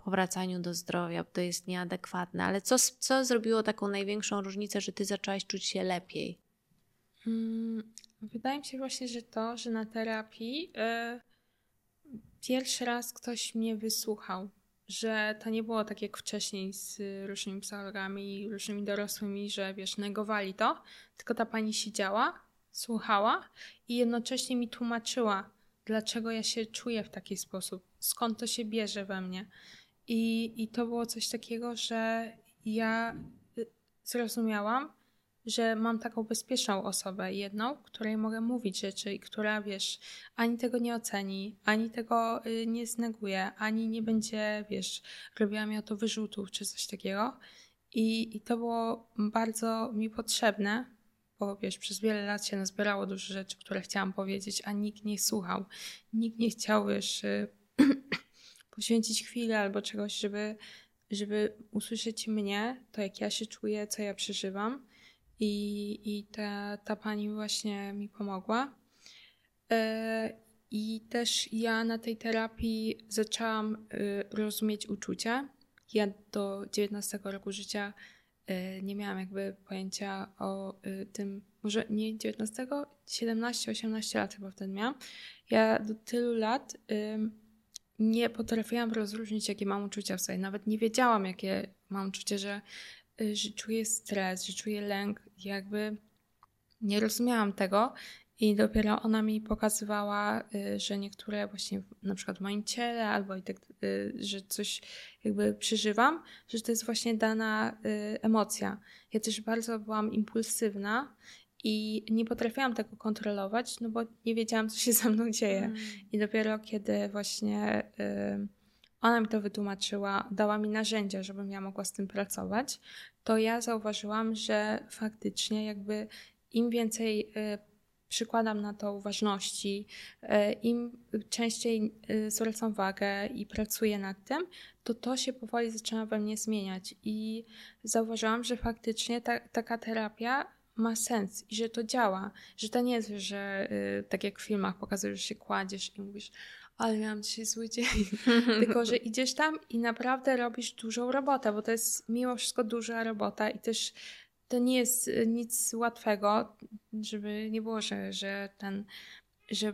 powracaniu do zdrowia, bo to jest nieadekwatne, ale co, co zrobiło taką największą różnicę, że ty zaczęłaś czuć się lepiej? Hmm, wydaje mi się właśnie, że to, że na terapii yy, pierwszy raz ktoś mnie wysłuchał że to nie było tak jak wcześniej z różnymi psychologami różnymi dorosłymi, że wiesz, negowali to, tylko ta pani siedziała, słuchała i jednocześnie mi tłumaczyła, dlaczego ja się czuję w taki sposób, skąd to się bierze we mnie. I, i to było coś takiego, że ja y, zrozumiałam, że mam taką bezpieczną osobę, jedną, której mogę mówić rzeczy i która, wiesz, ani tego nie oceni, ani tego y, nie zneguje, ani nie będzie, wiesz, robiła mi o to wyrzutów czy coś takiego. I, I to było bardzo mi potrzebne, bo wiesz, przez wiele lat się nazbierało dużo rzeczy, które chciałam powiedzieć, a nikt nie słuchał. Nikt nie chciał, wiesz, y, *clears throat* poświęcić chwilę albo czegoś, żeby, żeby usłyszeć mnie, to jak ja się czuję, co ja przeżywam. I, i ta, ta pani właśnie mi pomogła. E, I też ja na tej terapii zaczęłam y, rozumieć uczucia. Ja do 19 roku życia y, nie miałam jakby pojęcia o y, tym, może nie 19, 17, 18 lat chyba wtedy miałam. Ja do tylu lat nie potrafiłam rozróżnić, jakie mam uczucia w sobie. Nawet nie wiedziałam, jakie mam uczucia, że Y, że czuję stres, że czuję lęk. Jakby nie rozumiałam tego i dopiero ona mi pokazywała, y, że niektóre właśnie na przykład w moim ciele albo i tak, y, że coś jakby przeżywam, że to jest właśnie dana emocja. Ja też bardzo byłam impulsywna i nie potrafiłam tego kontrolować, no bo nie wiedziałam, co się ze mną dzieje. Mm. I dopiero kiedy właśnie ona mi to wytłumaczyła, dała mi narzędzia, żebym ja mogła z tym pracować, to ja zauważyłam, że faktycznie jakby im więcej y, przykładam na to uważności, y, im częściej y, zwracam uwagę i pracuję nad tym, to to się powoli zaczyna we mnie zmieniać. I zauważyłam, że faktycznie ta, taka terapia ma sens i że to działa. Że to nie jest, że tak jak w filmach pokazujesz, że się kładziesz i mówisz, ale miałam dzisiaj zły dzień. *laughs* Tylko, że idziesz tam i naprawdę robisz dużą robotę, bo to jest mimo wszystko duża robota i też to nie jest y, nic łatwego, żeby nie było, że, że ten, że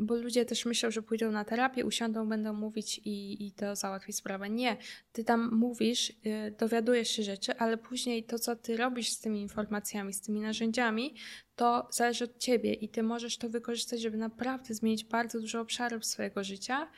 bo ludzie też myślą, że pójdą na terapię, usiądą, będą mówić i, i to załatwi sprawę. Nie, ty tam mówisz, yy, dowiadujesz się rzeczy, ale później to, co ty robisz z tymi informacjami, z tymi narzędziami, to zależy od ciebie i ty możesz to wykorzystać, żeby naprawdę zmienić bardzo dużo obszarów swojego życia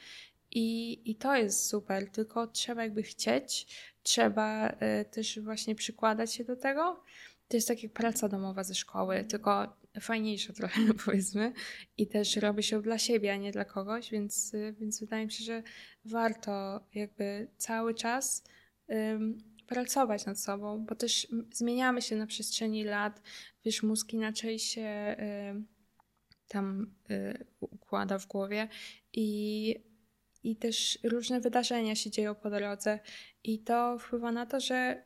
I, I to jest super, tylko trzeba jakby chcieć, trzeba y, też właśnie przykładać się do tego. To jest tak jak praca domowa ze szkoły, tylko fajniejsza *laughs* trochę powiedzmy i też robi się dla siebie, a nie dla kogoś, więc, y, więc wydaje mi się, że warto jakby cały czas pracować nad sobą, bo też zmieniamy się na przestrzeni lat, wiesz, mózg inaczej się y, tam y, układa w głowie i, i też różne wydarzenia się dzieją po drodze i to wpływa na to, że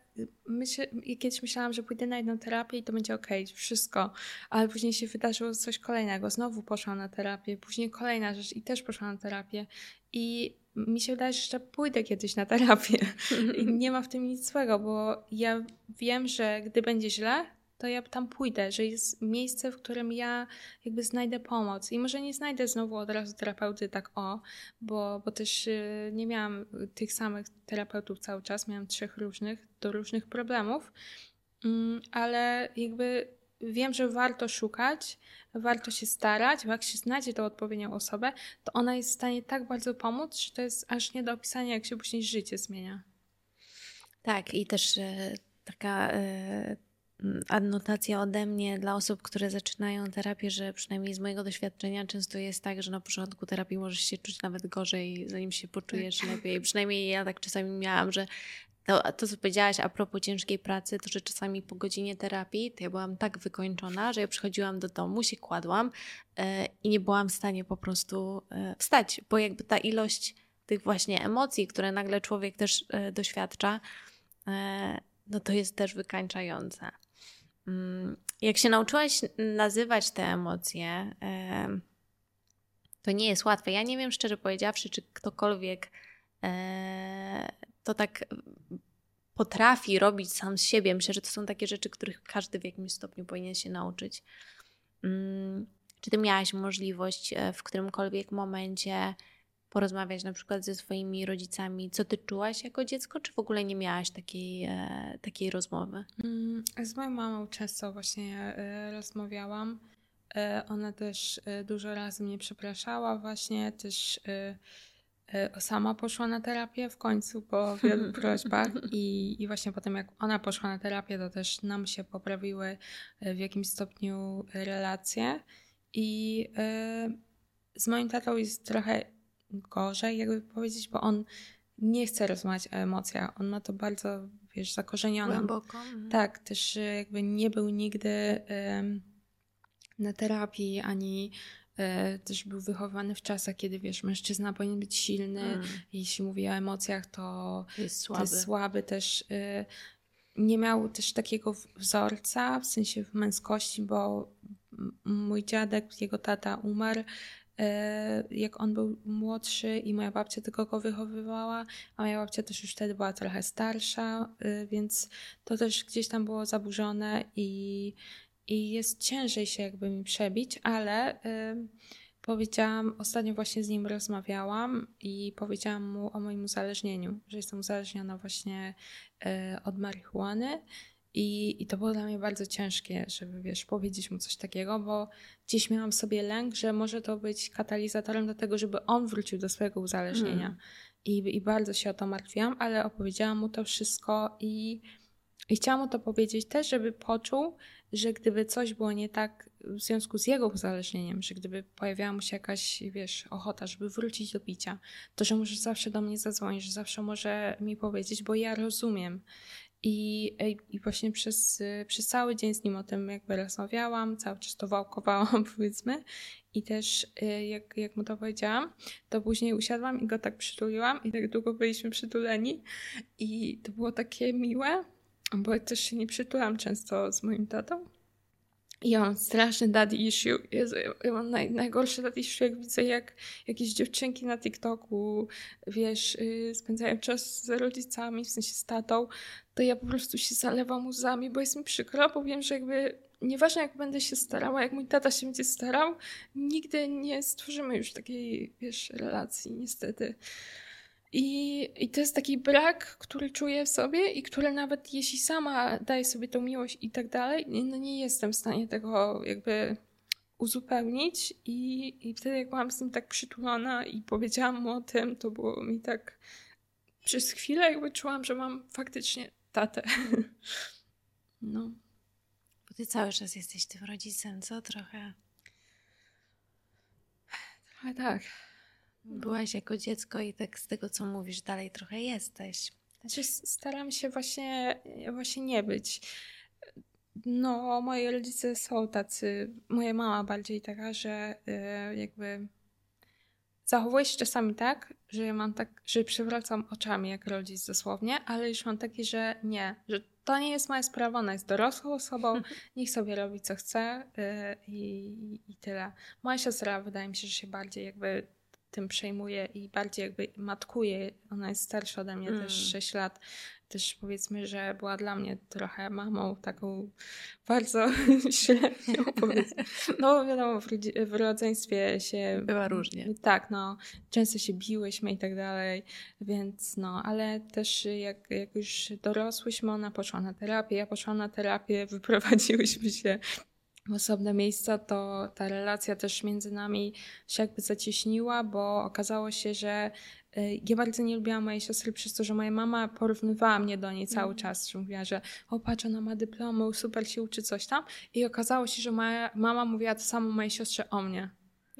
myśl, kiedyś myślałam, że pójdę na jedną terapię i to będzie ok, wszystko, ale później się wydarzyło coś kolejnego, znowu poszłam na terapię, później kolejna rzecz i też poszłam na terapię. I mi się wydaje, że jeszcze pójdę kiedyś na terapię. *laughs* I nie ma w tym nic złego, bo ja wiem, że gdy będzie źle, to ja tam pójdę, że jest miejsce, w którym ja jakby znajdę pomoc. I może nie znajdę znowu od razu terapeuty tak o, bo, bo też y, nie miałam tych samych terapeutów cały czas, miałam trzech różnych do różnych problemów, mm, ale jakby wiem, że warto szukać, warto się starać, bo jak się znajdzie tą odpowiednią osobę, to ona jest w stanie tak bardzo pomóc, że to jest aż nie do opisania, jak się później życie zmienia. Tak, i też e, taka e, adnotacja ode mnie dla osób, które zaczynają terapię, że przynajmniej z mojego doświadczenia często jest tak, że na początku terapii możesz się czuć nawet gorzej, zanim się poczujesz tak. lepiej. Przynajmniej ja tak czasami miałam, że to, to, co powiedziałaś a propos ciężkiej pracy, to że czasami po godzinie terapii to ja byłam tak wykończona, że ja przychodziłam do domu, się kładłam e, i nie byłam w stanie po prostu e, wstać, bo jakby ta ilość tych właśnie emocji, które nagle człowiek też e, doświadcza, no to jest też wykańczające. Mm, jak się nauczyłaś nazywać te emocje, to nie jest łatwe. Ja nie wiem, szczerze powiedziawszy, czy ktokolwiek to tak potrafi robić sam z siebie. Myślę, że to są takie rzeczy, których każdy w jakimś stopniu powinien się nauczyć. Mm, czy ty miałaś możliwość e, w którymkolwiek momencie porozmawiać na przykład ze swoimi rodzicami, co ty czułaś jako dziecko, czy w ogóle nie miałaś takiej, e, takiej rozmowy? Mm, z moją mamą często właśnie e, rozmawiałam. Ona też dużo razy mnie przepraszała, właśnie też E, sama poszła na terapię w końcu po *laughs* wielu prośbach i, i właśnie potem jak ona poszła na terapię, to też nam się poprawiły e, w jakimś stopniu relacje i z moim tatą jest trochę gorzej, jakby powiedzieć, bo on nie chce rozmawiać o emocjach. On ma to bardzo, wiesz, zakorzenione. Głęboko. Mhm. Tak, też jakby nie był nigdy y, na terapii, ani E, też był wychowany w czasach, kiedy wiesz, mężczyzna powinien być silny, mm. jeśli mówi o emocjach, to jest słaby. To jest słaby też. E, nie miał też takiego wzorca, w sensie w męskości, bo mój dziadek, jego tata umarł, jak on był młodszy i moja babcia tylko go wychowywała, a moja babcia też już wtedy była trochę starsza, więc to też gdzieś tam było zaburzone i i jest ciężej się jakby mi przebić, ale y, powiedziałam, ostatnio właśnie z nim rozmawiałam i powiedziałam mu o moim uzależnieniu, że jestem uzależniona właśnie od marihuany. I, I to było dla mnie bardzo ciężkie, żeby wiesz, powiedzieć mu coś takiego, bo gdzieś miałam sobie lęk, że może to być katalizatorem do tego, żeby on wrócił do swojego uzależnienia. Hmm. I, I bardzo się o to martwiłam, ale opowiedziałam mu to wszystko i, i chciałam mu to powiedzieć też, żeby poczuł, że gdyby coś było nie tak w związku z jego uzależnieniem, że gdyby pojawiała mu się jakaś, wiesz, ochota, żeby wrócić do picia, to że może zawsze do mnie zadzwonić, że zawsze może mi powiedzieć, bo ja rozumiem. I, i właśnie przez, przez cały dzień z nim o tym jakby rozmawiałam, cały czas to wałkowałam, *laughs* powiedzmy. I też y, jak, jak mu to powiedziałam, to później usiadłam i go tak przytuliłam i tak długo byliśmy przytuleni. I to było takie miłe, bo też się nie przytulam często z moim tatą. Ja mam straszny daddy issue. Jezu, ja mam naj, najgorsze daddy issue, jak widzę, jak jakieś dziewczynki na TikToku, wiesz, yy, spędzają czas z rodzicami, w sensie z tatą, to ja po prostu się zalewam łzami, bo jest mi przykro, bo wiem, że jakby nieważne jak będę się starała, jak mój tata się będzie starał, nigdy nie stworzymy już takiej, wiesz, relacji, niestety. I, I to jest taki brak, który czuję w sobie i który nawet jeśli sama daję sobie tą miłość i tak dalej, no nie jestem w stanie tego jakby uzupełnić i, i wtedy jak byłam z nim tak przytulona i powiedziałam mu o tym, to było mi tak przez chwilę jakby czułam, że mam faktycznie tatę. *laughs* No. Bo ty cały czas jesteś tym rodzicem, co? Trochę... Trochę tak. Byłaś jako dziecko i tak z tego, co mówisz, dalej trochę jesteś. Znaczy, staram się właśnie, właśnie nie być. No, moi rodzice są tacy, moja mama bardziej taka, że yy, jakby zachowuje się czasami tak, że mam tak, że przewracam oczami jak rodzic dosłownie, ale już mam takie, że nie, że to nie jest moja sprawa, ona jest dorosłą osobą, *laughs* niech sobie robi co chce yy, i, i tyle. Moja siostra wydaje mi się, że się bardziej jakby tym przejmuje i bardziej jakby matkuje. Ona jest starsza ode mnie mm. też 6 lat. Też powiedzmy, że była dla mnie trochę mamą taką bardzo *laughs* średnią. *laughs* No wiadomo, w, w rodzeństwie się... Była różnie. Tak, no. Często się biłyśmy i tak dalej, więc no, ale też jak, jak już dorosłyśmy, ona poszła na terapię, ja poszłam na terapię, *laughs* wyprowadziłyśmy się osobne miejsca, to ta relacja też między nami się jakby zacieśniła, bo okazało się, że y, ja bardzo nie lubiłam mojej siostry przez to, że moja mama porównywała mnie do niej cały mm. czas, że mówiła, że o patrz, ona ma dyplomy, super się uczy, coś tam. I okazało się, że moja mama mówiła to samo mojej siostrze o mnie.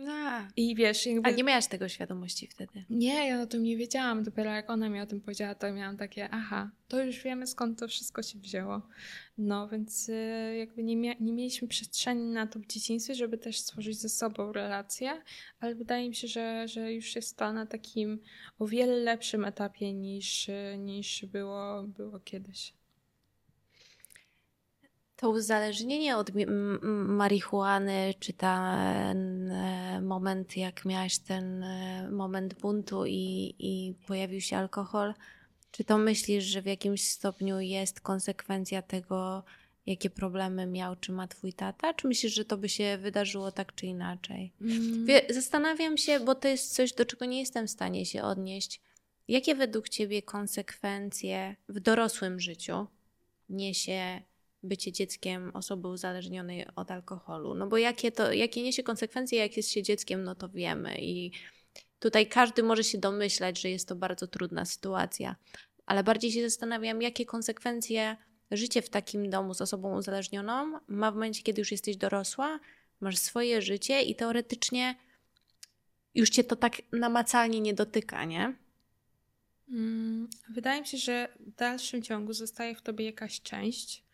A. I wiesz, jakby... A nie miałaś tego świadomości wtedy? Nie, ja o tym nie wiedziałam. Dopiero jak ona mi o tym powiedziała, to miałam takie, aha, to już wiemy skąd to wszystko się wzięło. No, więc y, jakby nie, mia nie mieliśmy przestrzeni na to w dzieciństwie, żeby też stworzyć ze sobą relacje, ale wydaje mi się, że, że już jest to na takim o wiele lepszym etapie niż, niż było, było kiedyś. To uzależnienie od marihuany, czy ten e, moment, jak miałaś ten e, moment buntu i, i pojawił się alkohol, czy to myślisz, że w jakimś stopniu jest konsekwencja tego, jakie problemy miał, czy ma twój tata? Czy myślisz, że to by się wydarzyło tak czy inaczej? Mm. Zastanawiam się, bo to jest coś, do czego nie jestem w stanie się odnieść. Jakie według ciebie konsekwencje w dorosłym życiu niesie bycie dzieckiem osoby uzależnionej od alkoholu. No bo jakie to, jakie niesie konsekwencje, jak jest się dzieckiem, no to wiemy. I tutaj każdy może się domyślać, że jest to bardzo trudna sytuacja. Ale bardziej się zastanawiam, jakie konsekwencje życie w takim domu z osobą uzależnioną ma w momencie, kiedy już jesteś dorosła, masz swoje życie i teoretycznie już cię to tak namacalnie nie dotyka, nie? Mm, wydaje mi się, że w dalszym ciągu zostaje w tobie jakaś część,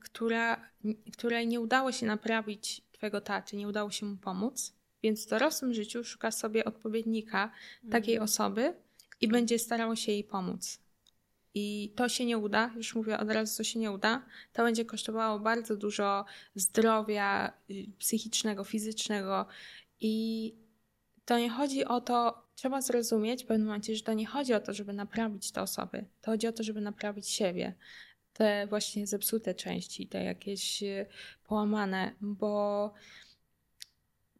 która, której nie udało się naprawić twojego taty, nie udało się mu pomóc, więc w dorosłym życiu szuka sobie odpowiednika takiej mhm. osoby i będzie starało się jej pomóc. I to się nie uda, już mówię od razu, co się nie uda. To będzie kosztowało bardzo dużo zdrowia y, psychicznego, fizycznego. I to nie chodzi o to, trzeba zrozumieć w pewnym momencie, że to nie chodzi o to, żeby naprawić te osoby. To chodzi o to, żeby naprawić siebie te właśnie zepsute części, te jakieś e, połamane, bo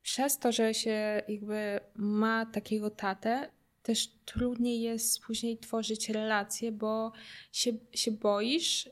przez to, że się jakby ma takiego tatę, też trudniej jest później tworzyć relacje, bo się, się boisz y,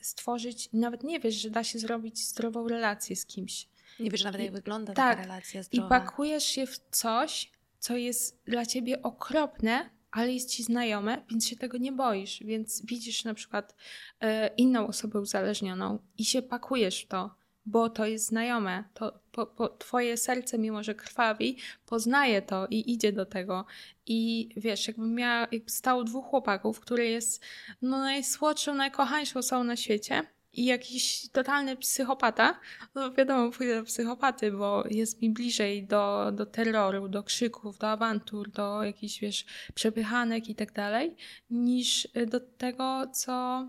stworzyć, nawet nie wiesz, że da się zrobić zdrową relację z kimś. Nie wiesz nawet, jak wygląda tak, taka relacja zdrowa. I pakujesz się w coś, co jest dla ciebie okropne, ale jest ci znajome, więc się tego nie boisz. Więc widzisz na przykład e, inną osobę uzależnioną i się pakujesz w to, bo to jest znajome. To po, po, twoje serce, mimo że krwawi, poznaje to i idzie do tego. I wiesz, jakbym miała, jakby stało dwóch chłopaków, który jest no, najsłodszą, najkochańszą osobą na świecie, i jakiś totalny psychopata, no wiadomo, pójdę do psychopaty, bo jest mi bliżej do, do terroru, do krzyków, do awantur, do jakichś, wiesz, przepychanek i tak dalej, niż do tego, co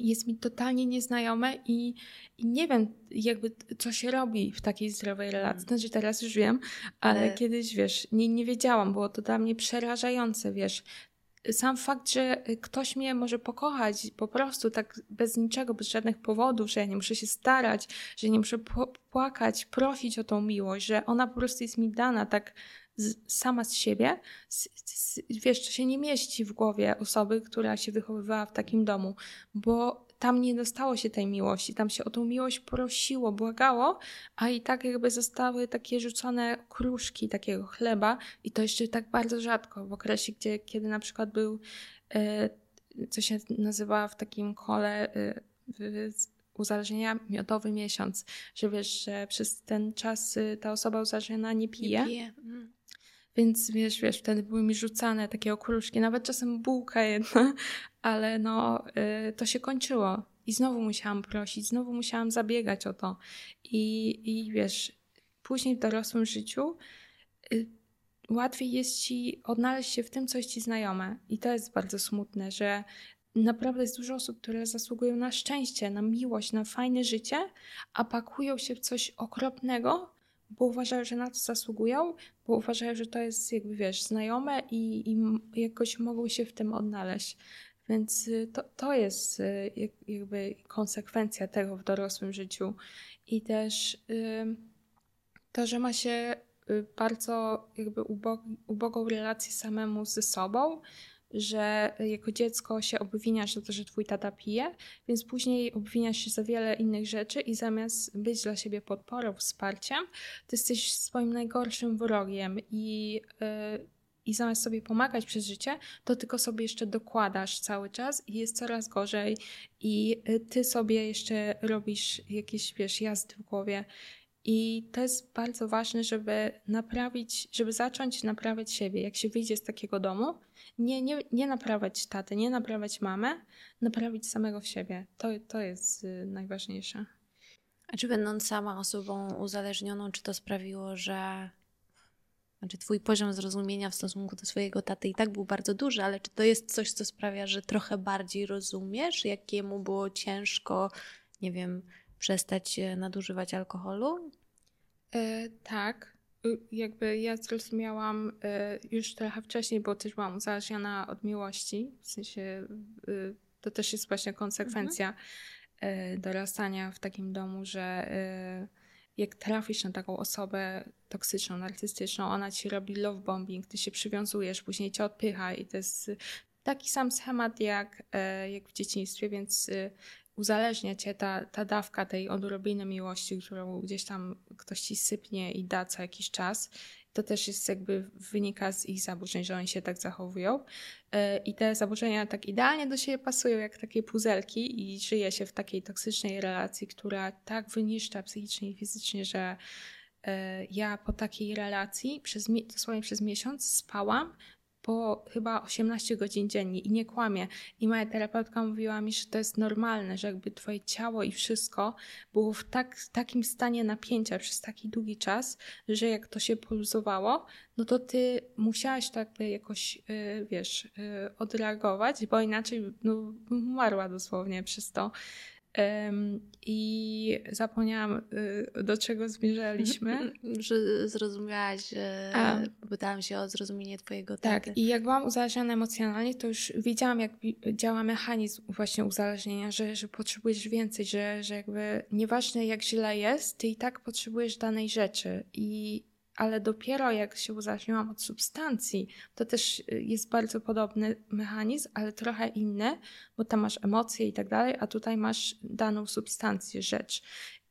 jest mi totalnie nieznajome i, i, nie wiem jakby co się robi w takiej zdrowej relacji. Mm. Znaczy teraz już wiem, ale, ale... kiedyś, wiesz, nie, nie wiedziałam, było to dla mnie przerażające, wiesz, sam fakt, że ktoś mnie może pokochać po prostu tak bez niczego, bez żadnych powodów, że ja nie muszę się starać, że nie muszę płakać, prosić o tą miłość, że ona po prostu jest mi dana tak z, sama z siebie, z, z, wiesz, to się nie mieści w głowie osoby, która się wychowywała w takim domu, bo tam nie dostało się tej miłości, tam się o tą miłość prosiło, błagało, a i tak jakby zostały takie rzucone kruszki takiego chleba i to jeszcze tak bardzo rzadko w okresie, gdzie, kiedy na przykład był, e, co się nazywa w takim kole e, uzależnienia miodowy miesiąc, że wiesz, że przez ten czas y, ta osoba uzależniona nie pije. Nie pije. Mm. Więc wiesz, wiesz, wtedy były mi rzucane takie okruszki, nawet czasem bułka jedna, *laughs* ale no y, to się kończyło. I znowu musiałam prosić, znowu musiałam zabiegać o to. I, i wiesz, później w dorosłym życiu y, łatwiej jest ci odnaleźć się w tym, co jest ci znajome. I to jest bardzo smutne, że naprawdę jest dużo osób, które zasługują na szczęście, na miłość, na fajne życie, a pakują się w coś okropnego, bo uważają, że na to zasługują, bo uważają, że to jest jakby, wiesz, znajome i, i jakoś mogą się w tym odnaleźć. Więc y, to, to jest y, jakby konsekwencja tego w dorosłym życiu. I też to, że ma się y, bardzo jakby ubogą relację samemu ze sobą, że jako dziecko się obwiniasz za to, że twój tata pije, więc później obwiniasz się za wiele innych rzeczy i zamiast być dla siebie podporą, wsparciem, ty jesteś swoim najgorszym wrogiem i, yy, i zamiast sobie pomagać przez życie, to tylko sobie jeszcze dokładasz cały czas i jest coraz gorzej i y, ty sobie jeszcze robisz jakieś, wiesz, jazdy w głowie. I to jest bardzo ważne, żeby naprawić, żeby zacząć naprawiać siebie. Jak się wyjdzie z takiego domu, nie, nie, nie naprawiać taty, nie naprawiać mamę, naprawić samego w siebie. To, to jest y, najważniejsze. A czy będąc sama osobą uzależnioną, czy to sprawiło, że znaczy twój poziom zrozumienia w stosunku do swojego taty i tak był bardzo duży, ale czy to jest coś, co sprawia, że trochę bardziej rozumiesz, jakiemu było ciężko, nie wiem, przestać e, nadużywać alkoholu? E, tak, jakby ja zrozumiałam y, już trochę wcześniej, bo też byłam uzależniona od miłości. W sensie y, to też jest właśnie konsekwencja mhm. dorastania w takim domu, że jak trafisz na taką osobę toksyczną, narcystyczną, ona ci robi love bombing, ty się przywiązujesz, później cię odpycha i to jest taki sam schemat jak, jak w dzieciństwie, więc uzależnia cię ta, ta dawka tej odrobiny miłości, którą gdzieś tam ktoś ci sypnie i da co jakiś czas. To też jest jakby wynika z ich zaburzeń, że oni się tak zachowują. E, I te zaburzenia tak idealnie do siebie pasują jak takie puzelki i żyje się w takiej toksycznej relacji, która tak wyniszcza psychicznie i fizycznie, że e, ja po takiej relacji przez, dosłownie przez miesiąc spałam po chyba 18 godzin dziennie i nie kłamie. I moja terapeutka mówiła mi, że to jest normalne, że jakby twoje ciało i wszystko było w tak, takim stanie napięcia przez taki długi czas, że jak to się poluzowało, no to ty musiałaś jakby jakoś, yy, wiesz, yy, odreagować, bo inaczej no, umarła dosłownie przez to. I zapomniałam, y, do czego zmierzaliśmy. Że zrozumiałaś, A. pytałam się o zrozumienie Twojego taty. Tak, i jak byłam uzależniona emocjonalnie, to już wiedziałam, jak działa mechanizm właśnie uzależnienia, że, że potrzebujesz więcej, że, że jakby nieważne jak źle jest, ty i tak potrzebujesz danej rzeczy. I ale dopiero jak się uzależniłam od substancji, to też y, jest bardzo podobny mechanizm, ale trochę inny, bo tam masz emocje i tak dalej, a tutaj masz daną substancję, rzecz.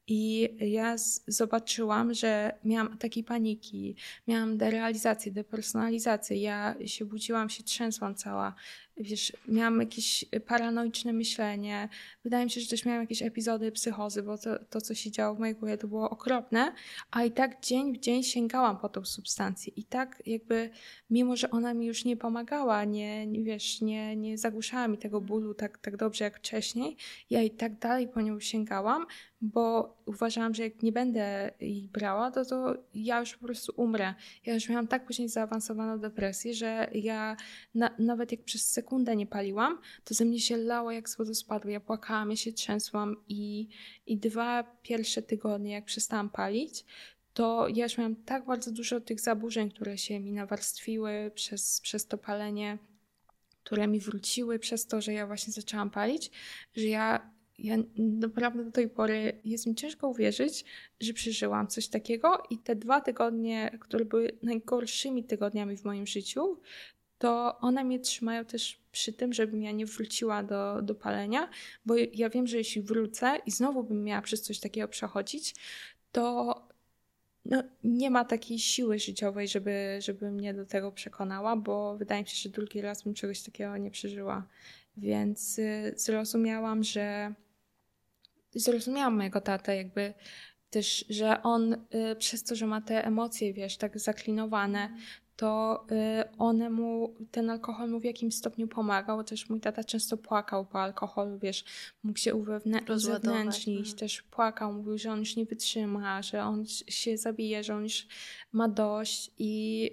I ja zobaczyłam, że miałam takie paniki, miałam derealizację, depersonalizację. Ja się budziłam, się trzęsłam cała, wiesz, miałam jakieś paranoiczne myślenie. Wydaje mi się, że też miałam jakieś epizody psychozy, bo to, to co się działo w mojej głowie, to było okropne. A i tak dzień w dzień sięgałam po tą substancję. I tak jakby, mimo że ona mi już nie pomagała, nie, nie wiesz, nie, nie zagłuszała mi tego bólu tak, tak dobrze jak wcześniej, ja i tak dalej po nią sięgałam, bo uważałam, że jak nie będę jej brała, to, to ja już po prostu umrę. Ja już miałam tak później zaawansowaną depresję, że ja na, nawet jak przez sekundę nie paliłam, to ze mnie się lało jak z wodospadu. Ja płakałam, ja się trzęsłam i, i dwa pierwsze tygodnie, jak przestałam palić, to ja już miałam tak bardzo dużo tych zaburzeń, które się mi nawarstwiły przez, przez to palenie, które mi wróciły przez to, że ja właśnie zaczęłam palić, że ja ja naprawdę do tej pory jest mi ciężko uwierzyć, że przeżyłam coś takiego i te dwa tygodnie, które były najgorszymi tygodniami w moim życiu, to one mnie trzymają też przy tym, żebym ja nie wróciła do, do palenia, bo ja wiem, że jeśli wrócę i znowu bym miała przez coś takiego przechodzić, to no, nie ma takiej siły życiowej, żeby, żeby mnie do tego przekonała, bo wydaje mi się, że drugi raz bym czegoś takiego nie przeżyła. Więc y, zrozumiałam, że zrozumiałam mojego tatę, jakby też, że on y, przez to, że ma te emocje, wiesz, tak zaklinowane, to y, one mu, ten alkohol mu w jakimś stopniu pomagał. Też mój tata często płakał po alkoholu, wiesz, mógł się uzewnętrznić, mhm. też płakał, mówił, że on już nie wytrzyma, że on się zabije, że on już ma dość i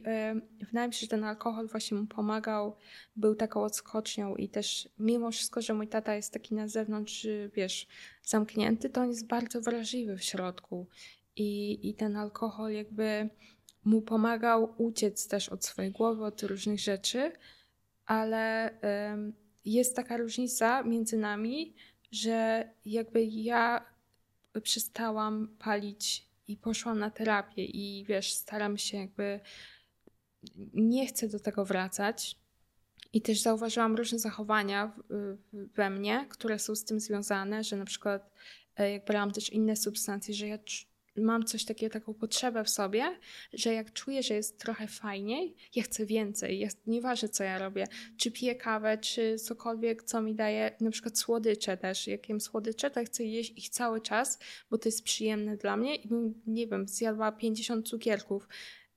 y, wydaje mi się, że ten alkohol właśnie mu pomagał, był taką odskocznią i też mimo wszystko, że mój tata jest taki na zewnątrz, wiesz, zamknięty, to on jest bardzo wrażliwy w środku i, i ten alkohol jakby mu pomagał uciec też od swojej głowy, od różnych rzeczy, ale jest taka różnica między nami, że jakby ja przestałam palić i poszłam na terapię i wiesz, staram się jakby nie chcę do tego wracać. I też zauważyłam różne zachowania we mnie, które są z tym związane, że na przykład e, jak brałam też inne substancje, że ja mam coś takiego, taką potrzebę w sobie, że jak czuję, że jest trochę fajniej, ja chcę więcej. Jest nieważne, co ja robię. Czy piję kawę, czy cokolwiek, co mi daje, na przykład słodycze też. Jak jem słodycze, to chcę jeść ich cały czas, bo to jest przyjemne dla mnie i nie wiem, zjadła 50 cukierków.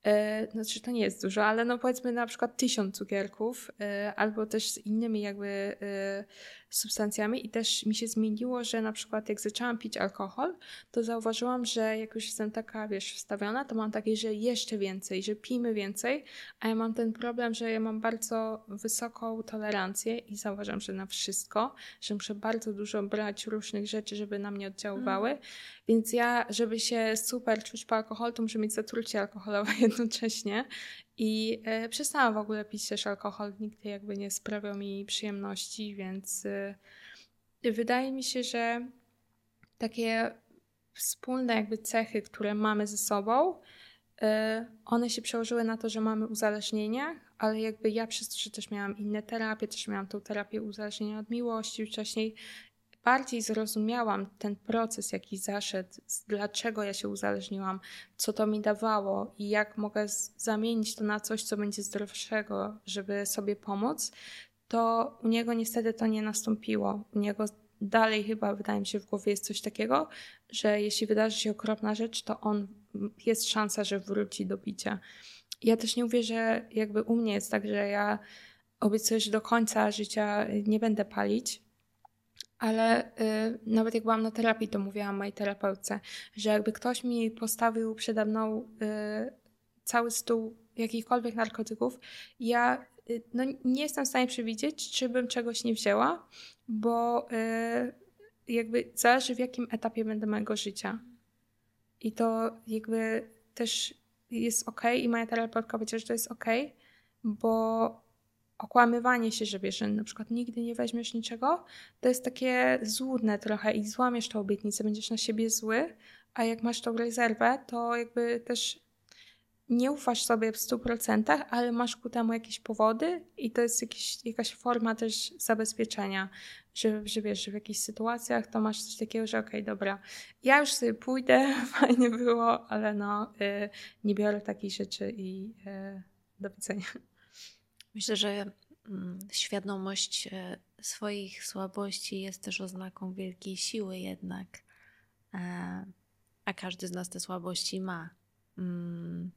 Yy, znaczy to nie jest dużo, ale no powiedzmy na przykład tysiąc cukierków yy, albo też z innymi jakby yy, substancjami i też mi się zmieniło, że na przykład jak zaczęłam pić alkohol, to zauważyłam, że jak już jestem taka, wiesz, wstawiona, to mam takie, że jeszcze więcej, że pijmy więcej, a ja mam ten problem, że ja mam bardzo wysoką tolerancję i zauważam, że na wszystko, że muszę bardzo dużo brać różnych rzeczy, żeby na mnie oddziaływały, mm. więc ja, żeby się super czuć po alkoholu, to muszę mieć zatrucie alkoholowe *laughs* jednocześnie i e, przestałam w ogóle pić też alkohol. Nigdy jakby nie sprawiał mi przyjemności, więc e, wydaje mi się, że takie wspólne jakby cechy, które mamy ze sobą, e, one się przełożyły na to, że mamy uzależnienia, ale jakby ja przez to, że też miałam inne terapie, też miałam tą terapię uzależnienia od miłości wcześniej, bardziej zrozumiałam ten proces, jaki zaszedł, dlaczego ja się uzależniłam, co to mi dawało i jak mogę zamienić to na coś, co będzie zdrowszego, żeby sobie pomóc, to u niego niestety to nie nastąpiło. U niego dalej chyba, wydaje mi się, w głowie jest coś takiego, że jeśli wydarzy się okropna rzecz, to on jest szansa, że wróci do bicia. Ja też nie że jakby u mnie jest tak, że ja obiecuję, że do końca życia nie będę palić, ale y, nawet jak byłam na terapii, to mówiłam mojej terapeutce, że jakby ktoś mi postawił przede mną y, cały stół jakichkolwiek narkotyków, ja y, no, nie jestem w stanie przewidzieć, czy bym czegoś nie wzięła, bo y, jakby zależy w jakim etapie będę mojego życia. I to jakby też jest ok, i moja terapeutka powiedziała, że to jest ok, bo okłamywanie się, że wiesz, że na przykład nigdy nie weźmiesz niczego, to jest takie złudne trochę i złamiesz tę obietnicę, będziesz na siebie zły, a jak masz tą rezerwę, to jakby też nie ufasz sobie w 100%, ale masz ku temu jakieś powody i to jest jakiś, jakaś forma też zabezpieczenia, że, że wiesz, że w jakichś sytuacjach to masz coś takiego, że okej, okay, dobra, ja już sobie pójdę, *laughs* fajnie było, ale no, y, nie biorę takich rzeczy i y, do widzenia. Myślę, że mm, świadomość e, swoich słabości jest też oznaką wielkiej siły, jednak, e, a każdy z nas te słabości ma. Mm.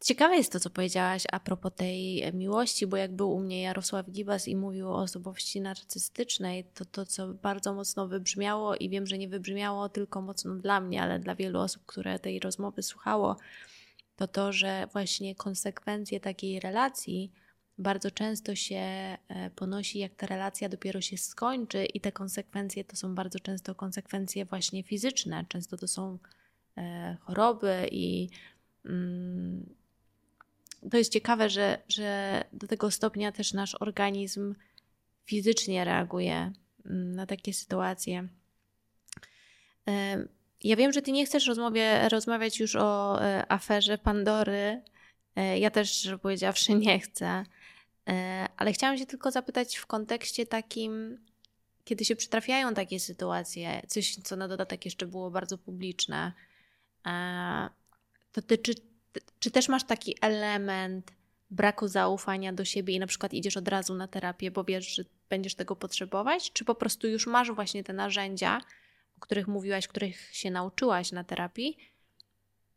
Ciekawe jest to, co powiedziałaś a propos tej miłości, bo jak był u mnie Jarosław Gibas i mówił o osobowości narcystycznej, to to, co bardzo mocno wybrzmiało i wiem, że nie wybrzmiało tylko mocno dla mnie, ale dla wielu osób, które tej rozmowy słuchało, to to, że właśnie konsekwencje takiej relacji bardzo często się e, ponosi, jak ta relacja dopiero się skończy, i te konsekwencje to są bardzo często konsekwencje właśnie fizyczne. Często to są e, choroby, i mm, to jest ciekawe, że, że do tego stopnia też nasz organizm fizycznie reaguje mm, na takie sytuacje. Ja wiem, że ty nie chcesz rozmawiać już o e, aferze Pandory, E, ja też, powiedziawszy, nie chcę. E, ale chciałam się tylko zapytać w kontekście takim, kiedy się przytrafiają takie sytuacje, coś, co na dodatek jeszcze było bardzo publiczne, to ty, czy, czy też masz taki element braku zaufania do siebie i na przykład idziesz od razu na terapię, bo wiesz, że będziesz tego potrzebować, czy po prostu już masz właśnie te narzędzia, o których mówiłaś, których się nauczyłaś na terapii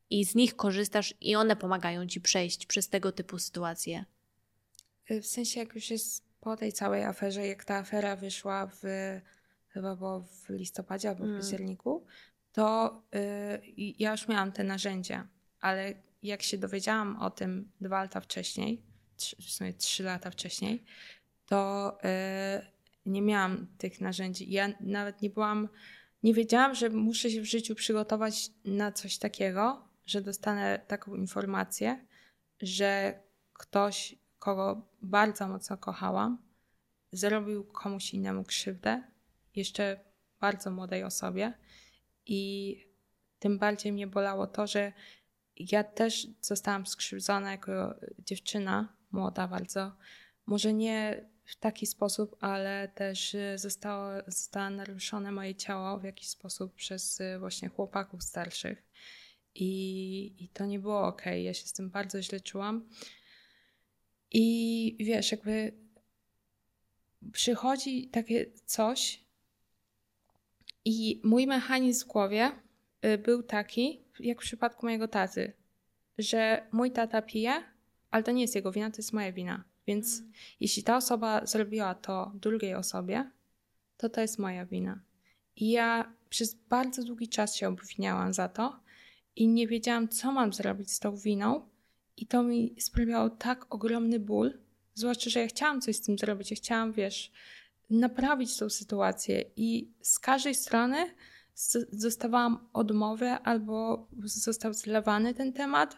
i z nich korzystasz i one pomagają ci przejść przez tego typu sytuacje? Y, w sensie, jak już jest po tej całej aferze, jak ta afera wyszła w chyba było w listopadzie albo w mm. październiku, to y, ja już miałam te narzędzia, ale jak się dowiedziałam o tym dwa lata wcześniej, w sumie trzy lata wcześniej, to y, nie miałam tych narzędzi. Ja nawet nie byłam, nie wiedziałam, że muszę się w życiu przygotować na coś takiego, że dostanę taką informację, że ktoś, kogo bardzo mocno kochałam, zrobił komuś innemu krzywdę, jeszcze bardzo młodej osobie. I tym bardziej mnie bolało to, że ja też zostałam skrzywdzona jako dziewczyna, młoda bardzo. Może nie w taki sposób, ale też zostało, zostało naruszone moje ciało w jakiś sposób przez właśnie chłopaków starszych. I, i to nie było ok. Ja się z tym bardzo źle czułam. I wiesz, jakby przychodzi takie coś, i mój mechanizm w głowie y, był taki, jak w przypadku mojego taty, że mój tata pije, ale to nie jest jego wina, to jest moja wina. Więc mm. jeśli ta osoba zrobiła to drugiej osobie, to to jest moja wina. I ja przez bardzo długi czas się obwiniałam za to i nie wiedziałam, co mam zrobić z tą winą. I to mi sprawiało tak ogromny ból, zwłaszcza, że ja chciałam coś z tym zrobić. Ja chciałam, wiesz, naprawić tą sytuację i z każdej strony zostawałam odmowę albo został zlewany ten temat,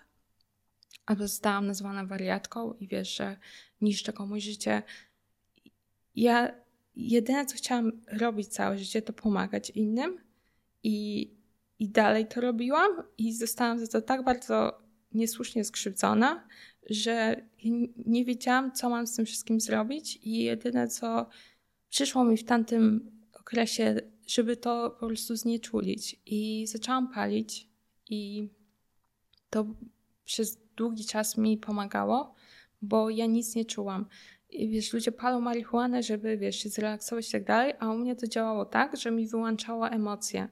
albo zostałam nazwana wariatką i wiesz, że niszczę komuś życie. Ja jedyne, co chciałam robić całe życie, to pomagać innym i, i dalej to robiłam i zostałam za to tak bardzo niesłusznie skrzywdzona, że nie wiedziałam, co mam z tym wszystkim zrobić i jedyne, co przyszło mi w tamtym okresie, żeby to po prostu znieczulić. I zaczęłam palić, i to przez długi czas mi pomagało, bo ja nic nie czułam. I wiesz, ludzie palą marihuanę, żeby wiesz, się zrelaksować i tak dalej, a u mnie to działało tak, że mi wyłączało emocje.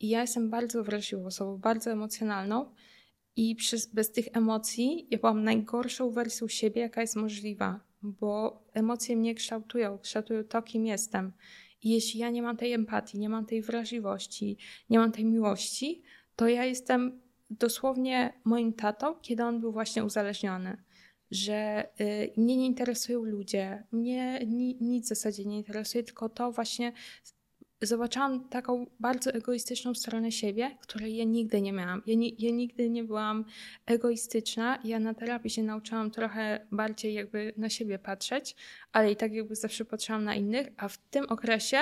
I ja jestem bardzo wrażliwą osobą, bardzo emocjonalną. I przez, bez tych emocji ja byłam najgorszą wersją siebie, jaka jest możliwa bo emocje mnie kształtują, kształtują to, kim jestem. I jeśli ja nie mam tej empatii, nie mam tej wrażliwości, nie mam tej miłości, to ja jestem dosłownie moim tatą, kiedy on był właśnie uzależniony. Że y, mnie nie interesują ludzie, mnie ni, nic w zasadzie nie interesuje, tylko to właśnie zobaczyłam taką bardzo egoistyczną stronę siebie, której ja nigdy nie miałam. Ja, nie, ja nigdy nie byłam egoistyczna. Ja na terapii się nauczyłam trochę bardziej jakby na siebie patrzeć, ale i tak jakby zawsze patrzyłam na innych, a w tym okresie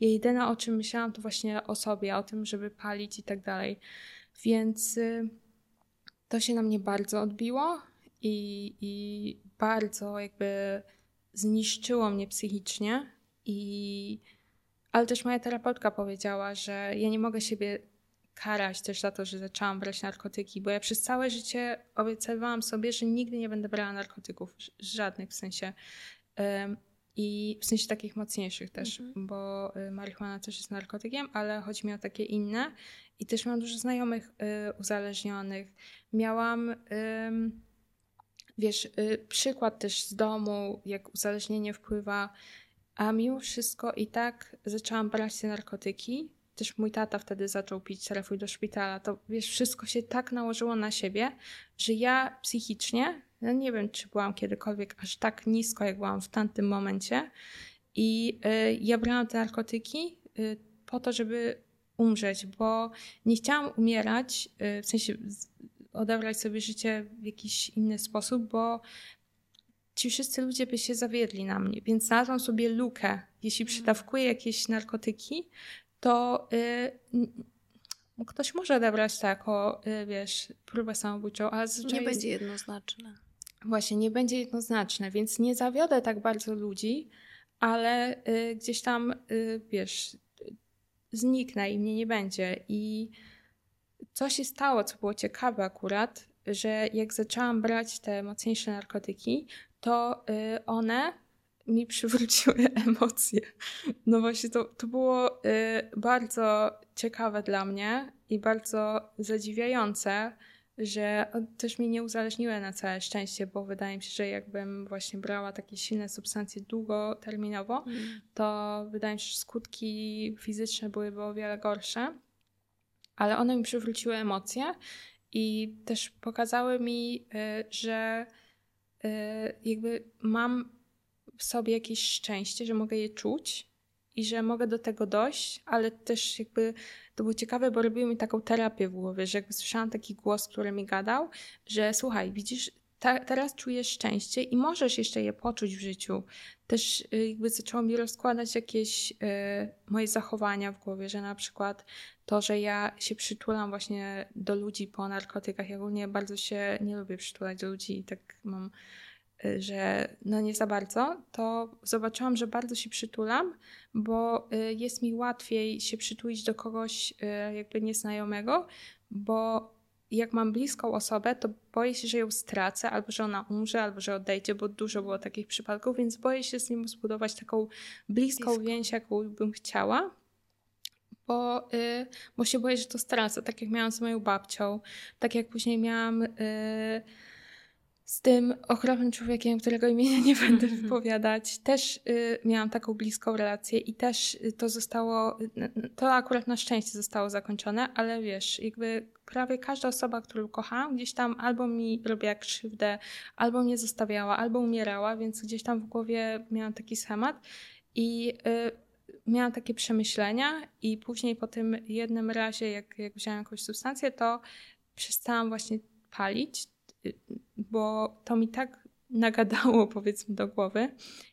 ja jedyne o czym myślałam to właśnie o sobie, o tym, żeby palić i tak dalej. Więc y, to się na mnie bardzo odbiło i, i bardzo jakby zniszczyło mnie psychicznie i ale też moja terapeutka powiedziała, że ja nie mogę siebie karać też za to, że zaczęłam brać narkotyki, bo ja przez całe życie obiecywałam sobie, że nigdy nie będę brała narkotyków, żadnych w sensie. I w sensie takich mocniejszych też, mhm. bo y, marihuana też jest narkotykiem, ale chodzi mi o takie inne. I też mam dużo znajomych y, uzależnionych. Miałam, wiesz, y, przykład też z domu, jak uzależnienie wpływa a mimo wszystko i tak zaczęłam brać te narkotyki. Też mój tata wtedy zaczął pić, trafił do szpitala. To wiesz, wszystko się tak nałożyło na siebie, że ja psychicznie, no nie wiem, czy byłam kiedykolwiek aż tak nisko, jak byłam w tamtym momencie. I y, ja brałam te narkotyki y, po to, żeby umrzeć, bo nie chciałam umierać, y, w sensie odebrać sobie życie w jakiś inny sposób, bo ci wszyscy ludzie by się zawiedli na mnie, więc znalazłam sobie lukę. Jeśli mhm. przydawkuję jakieś narkotyki, to yy, ktoś może odebrać to jako, y, wiesz, próbę samobójczą, ale zazwyczaj... Nie będzie jednoznaczne. Właśnie, nie będzie jednoznaczne, więc nie zawiodę tak bardzo ludzi, ale y, gdzieś tam, y, wiesz, zniknę i mnie nie będzie. I co się stało, co było ciekawe akurat, że jak zaczęłam brać te mocniejsze narkotyki, to y, one mi przywróciły *laughs* emocje. No właśnie, to, to było y, bardzo ciekawe dla mnie i bardzo zadziwiające, że też mnie nie uzależniły na całe szczęście, bo wydaje mi się, że jakbym właśnie brała takie silne substancje długoterminowo, mm. to wydaje mi się, że skutki fizyczne byłyby o wiele gorsze. Ale one mi przywróciły emocje i też pokazały mi, y, że y, jakby mam w sobie jakieś szczęście, że mogę je czuć i że mogę do tego dojść, ale też jakby to było ciekawe, bo robiły mi taką terapię w głowie, że jakby słyszałam taki głos, który mi gadał, że słuchaj, widzisz, ta, teraz czujesz szczęście i możesz jeszcze je poczuć w życiu. Też y, jakby zaczęło mi rozkładać jakieś y, moje zachowania w głowie, że na przykład to, że ja się przytulam właśnie do ludzi po narkotykach, ja ogólnie bardzo się nie lubię przytulać do ludzi i tak mam że no nie za bardzo, to zobaczyłam, że bardzo się przytulam, bo y, jest mi łatwiej się przytulić do kogoś y, jakby nieznajomego, bo jak mam bliską osobę, to boję się, że ją stracę, albo że ona umrze, albo że odejdzie, bo dużo było takich przypadków, więc boję się z nim zbudować taką bliską Blisko. więź, jaką bym chciała. Bo, bo się boję, że to stracę, tak jak miałam z moją babcią, tak jak później miałam z tym okropnym człowiekiem, którego imienia nie będę mhm. wypowiadać, też y, miałam taką bliską relację i też y, to zostało, y, to akurat na szczęście zostało zakończone, ale wiesz, jakby prawie każda osoba, którą kochałam, gdzieś tam albo mi robiła krzywdę, albo mnie zostawiała, albo umierała, więc gdzieś tam w głowie miałam taki schemat i y, miałam takie przemyślenia i później po tym jednym razie, jak, jak wziąłem jakąś substancję, to przestałam właśnie palić, bo to mi tak nagadało, *laughs* powiedzmy, do głowy.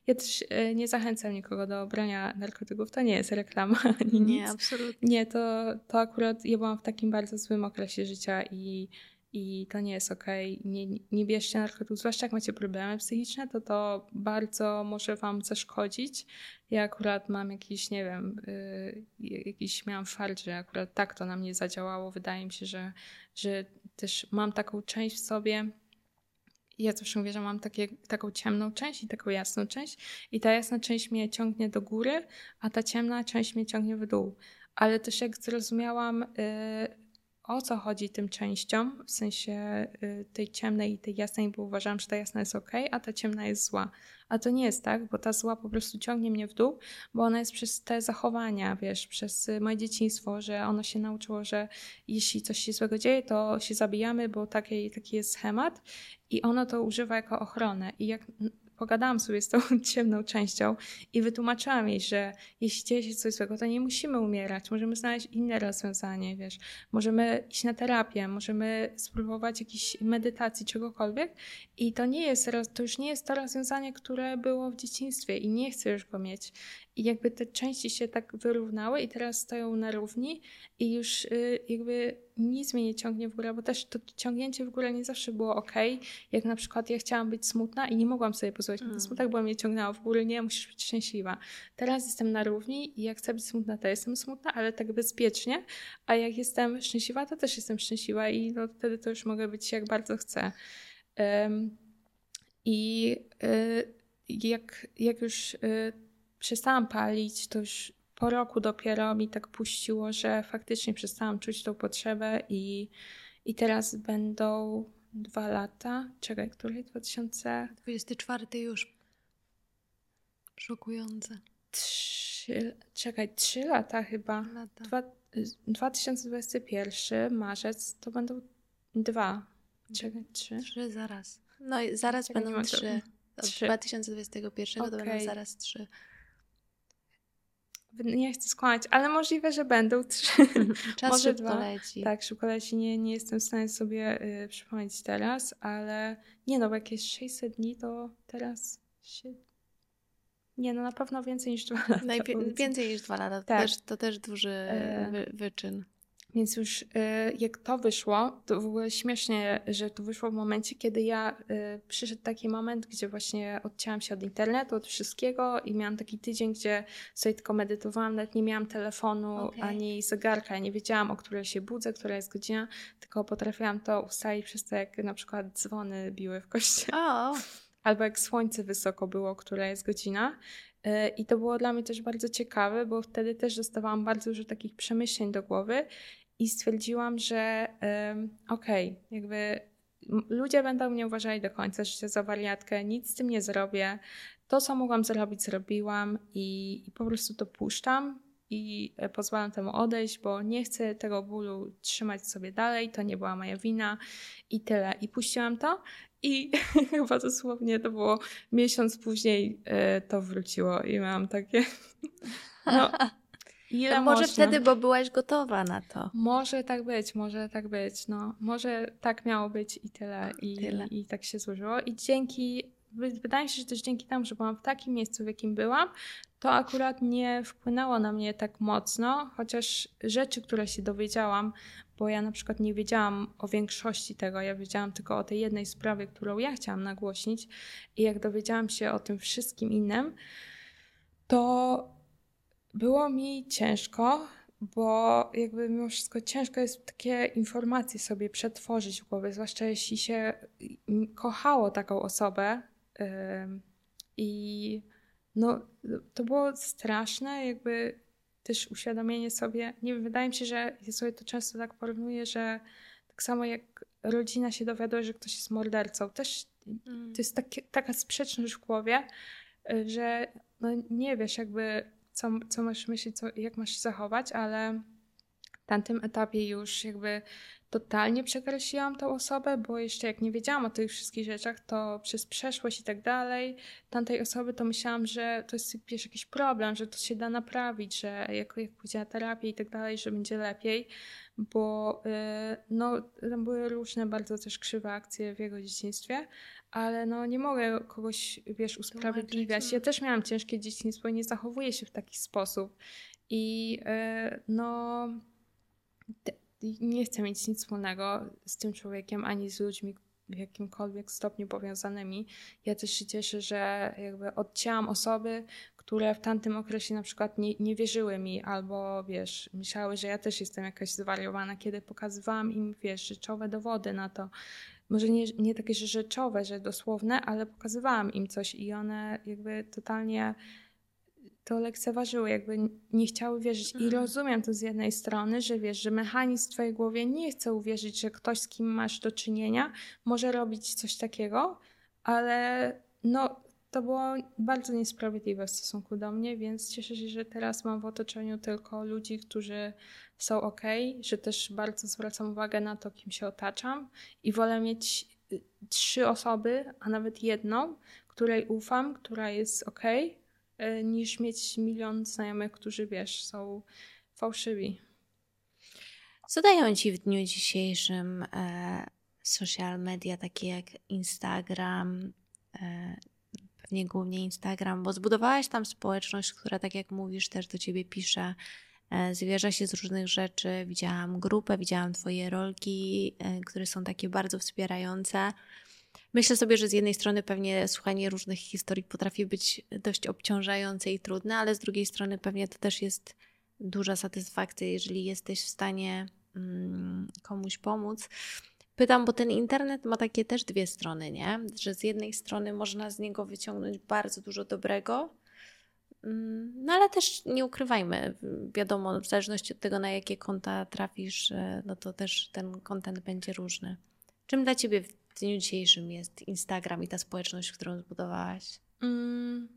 Ja też e, nie zachęcam nikogo do brania narkotyków. To nie jest reklama *laughs* ani nie, nic. absolutnie. Nie, to, to akurat ja byłam w takim bardzo złym okresie życia i, i to nie jest. Okay. Nie, nie bierzcie narkotyków, zwłaszcza jak macie problemy psychiczne, to to bardzo może wam zaszkodzić. Ja akurat mam jakiś, nie wiem, yy, jakiś miałam fart, że akurat tak to na mnie zadziałało. Wydaje mi się, że, że też mam taką część w sobie, ja zawsze mówię, że mam takie, taką ciemną część i taką jasną część i ta jasna część mnie ciągnie do góry, a ta ciemna część mnie ciągnie w dół. Ale też jak zrozumiałam, y, o co chodzi tym częściom, w sensie y, tej ciemnej i tej jasnej, bo uważam, że ta jasna jest ok, a ta ciemna jest zła. A to nie jest tak, bo ta zła po prostu ciągnie mnie w dół, bo ona jest przez te zachowania, wiesz, przez y, moje dzieciństwo, że ono się nauczyło, że jeśli coś się złego dzieje, to się zabijamy, bo taki, taki jest schemat i ono to używa jako ochronę. I jak pogadałam sobie z tą *laughs* ciemną częścią i wytłumaczyłam jej, że jeśli dzieje się coś złego, to nie musimy umierać, możemy znaleźć inne rozwiązanie, wiesz, możemy iść na terapię, możemy spróbować jakiejś medytacji, czegokolwiek. I to nie jest, to już nie jest to rozwiązanie, które było w dzieciństwie i nie chcę już go mieć. I jakby te części się tak wyrównały i teraz stoją na równi i już y, jakby nic mnie nie ciągnie w górę, bo też to ciągnięcie w górę nie zawsze było ok. Jak na przykład ja chciałam być smutna i nie mogłam sobie pozwolić na mm. smutek, bo mnie ciągnęło w górę, nie, musisz być szczęśliwa. Teraz jestem na równi i jak chcę być smutna, to jestem smutna, ale tak bezpiecznie, a jak jestem szczęśliwa, to też jestem szczęśliwa i no, wtedy to już mogę być jak bardzo chcę. Um, I y, jak, jak już y, przestałam palić, to już po roku dopiero mi tak puściło, że faktycznie przestałam czuć tą potrzebę i, i teraz będą dwa lata. Czekaj, której? 2024 już. Szokujące. Trzy, czekaj, trzy lata chyba. Lata. Dwa, 2021, marzec, to będą dwa. Czekaj, trzy. Trzy zaraz. No i zaraz czekaj, będą trzy. Od 2021 okay. to będą zaraz trzy nie chcę skłamać, ale możliwe, że będą *laughs* trzy. Czas Może szybko dwa. leci. Tak, szybko leci. Nie, nie jestem w stanie sobie y, przypomnieć teraz, ale nie no, bo jak jest 600 dni, to teraz się... Nie, no na pewno więcej niż dwa lata. Najpie- więcej niż dwa lata, to, tak. też, to też duży wy, wyczyn. Więc już y, jak to wyszło, to w ogóle śmiesznie, że to wyszło w momencie, kiedy ja y, przyszedł taki moment, gdzie właśnie odcięłam się od internetu, od wszystkiego i miałam taki tydzień, gdzie sobie tylko medytowałam, nawet nie miałam telefonu okay. ani zegarka, ja nie wiedziałam, o której się budzę, która jest godzina, tylko potrafiłam to ustalić przez to, jak na przykład dzwony biły w kościele. Oh. Albo jak słońce wysoko było, która jest godzina. Y, I to było dla mnie też bardzo ciekawe, bo wtedy też dostawałam bardzo dużo takich przemyśleń do głowy i stwierdziłam, że okej, okay, jakby ludzie będą mnie uważali do końca życia za wariatkę, nic z tym nie zrobię. To, co mogłam zrobić, zrobiłam i, i po prostu to puszczam i e, pozwalam temu odejść, bo nie chcę tego bólu trzymać sobie dalej, to nie była moja wina i tyle. I puściłam to i *laughs* chyba dosłownie to było miesiąc później y, to wróciło i miałam takie... No, *laughs* Ile może można? wtedy, bo byłaś gotowa na to. Może tak być, może tak być. No, może tak miało być i tyle. I, tyle. i tak się złożyło. I dzięki, wydaje mi się, że też dzięki temu, że byłam w takim miejscu, w jakim byłam, to akurat nie wpłynęło na mnie tak mocno, chociaż rzeczy, które się dowiedziałam, bo ja na przykład nie wiedziałam o większości tego, ja wiedziałam tylko o tej jednej sprawie, którą ja chciałam nagłośnić i jak dowiedziałam się o tym wszystkim innym, to było mi ciężko, bo jakby mimo wszystko ciężko jest takie informacje sobie przetworzyć w głowie, zwłaszcza jeśli się kochało taką osobę. I no, to było straszne, jakby też uświadomienie sobie. Nie wiem, wydaje mi się, że ja sobie to często tak porównuję, że tak samo jak rodzina się dowiaduje, że ktoś jest mordercą, też mm. to jest takie, taka sprzeczność w głowie, y, że no nie wiesz, jakby co, co masz myśleć, co, jak masz się zachować, ale w tamtym etapie już jakby totalnie przekreśliłam tą osobę, bo jeszcze jak nie wiedziałam o tych wszystkich rzeczach, to przez przeszłość i tak dalej tamtej osoby to myślałam, że to jest wiesz, jakiś problem, że to się da naprawić, że jak, jak pójdzie na terapię i tak dalej, że będzie lepiej, bo yy, no, tam były różne bardzo też krzywe akcje w jego dzieciństwie, ale no nie mogę kogoś, wiesz, usprawiedliwiać. Ja też miałam ciężkie dzieciństwo i nie zachowuję się w taki sposób. I yy, no te, nie chcę mieć nic wspólnego z tym człowiekiem, ani z ludźmi w jakimkolwiek stopniu powiązanymi. Ja też się cieszę, że jakby odcięłam osoby, które w tamtym okresie na przykład nie, nie wierzyły mi albo, wiesz, myślały, że ja też jestem jakaś zwariowana, kiedy pokazywałam im, wiesz, rzeczowe dowody na to, może nie, nie takie rzeczowe, że dosłowne, ale pokazywałam im coś i one jakby totalnie to lekceważyły, jakby nie chciały wierzyć. I mhm. rozumiem to z jednej strony, że wiesz, że mechanizm w twojej głowie nie chce uwierzyć, że ktoś, z kim masz do czynienia, może robić coś takiego, ale no, to było bardzo niesprawiedliwe w stosunku do mnie, więc cieszę się, że teraz mam w otoczeniu tylko ludzi, którzy są ok, że też bardzo zwracam uwagę na to, kim się otaczam i wolę mieć y, trzy osoby, a nawet jedną, której ufam, która jest ok, niż mieć milion znajomych, którzy wiesz, są fałszywi. Co dają ci w dniu dzisiejszym e, social media takie jak Instagram, e, pewnie głównie Instagram, bo zbudowałaś tam społeczność, która tak jak mówisz też do ciebie pisze, E, zwierza się z różnych rzeczy. Widziałam grupę, widziałam Twoje rolki, e, które są takie bardzo wspierające. Myślę sobie, że z jednej strony pewnie słuchanie różnych historii potrafi być dość obciążające i trudne, ale z drugiej strony pewnie to też jest duża satysfakcja, jeżeli jesteś w stanie mm, komuś pomóc. Pytam, bo ten internet ma takie też dwie strony, nie? Że z jednej strony można z niego wyciągnąć bardzo dużo dobrego, Mm, no ale też nie ukrywajmy, wiadomo, w zależności od tego, na jakie konta trafisz, e, no to też ten kontent będzie różny. Czym dla Ciebie w dniu dzisiejszym jest Instagram i ta społeczność, którą zbudowałaś? Mm,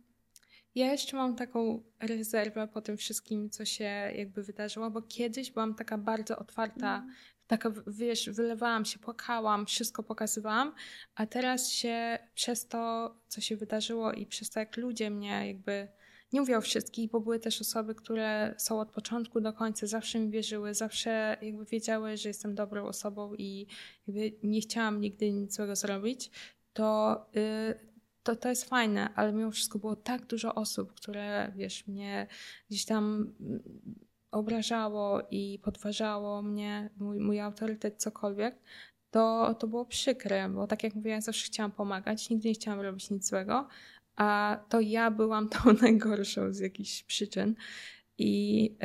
ja jeszcze mam taką rezerwę po tym wszystkim, co się jakby wydarzyło, bo kiedyś byłam taka bardzo otwarta, mm. taka, wiesz, wylewałam się, płakałam, wszystko pokazywałam, a teraz się przez to, co się wydarzyło i przez to, jak ludzie mnie jakby nie mówię o wszystkich, bo były też osoby, które są od początku do końca, zawsze mi wierzyły, zawsze jakby wiedziały, że jestem dobrą osobą i jakby nie chciałam nigdy nic złego zrobić, to, yy, to, to jest fajne, ale mimo wszystko było tak dużo osób, które wiesz, mnie gdzieś tam obrażało i podważało mnie, mój, mój autorytet, cokolwiek, to, to było przykre, bo tak jak mówię, ja zawsze chciałam pomagać, nigdy nie chciałam robić nic złego, a to ja byłam tą *laughs* najgorszą z jakichś przyczyn. I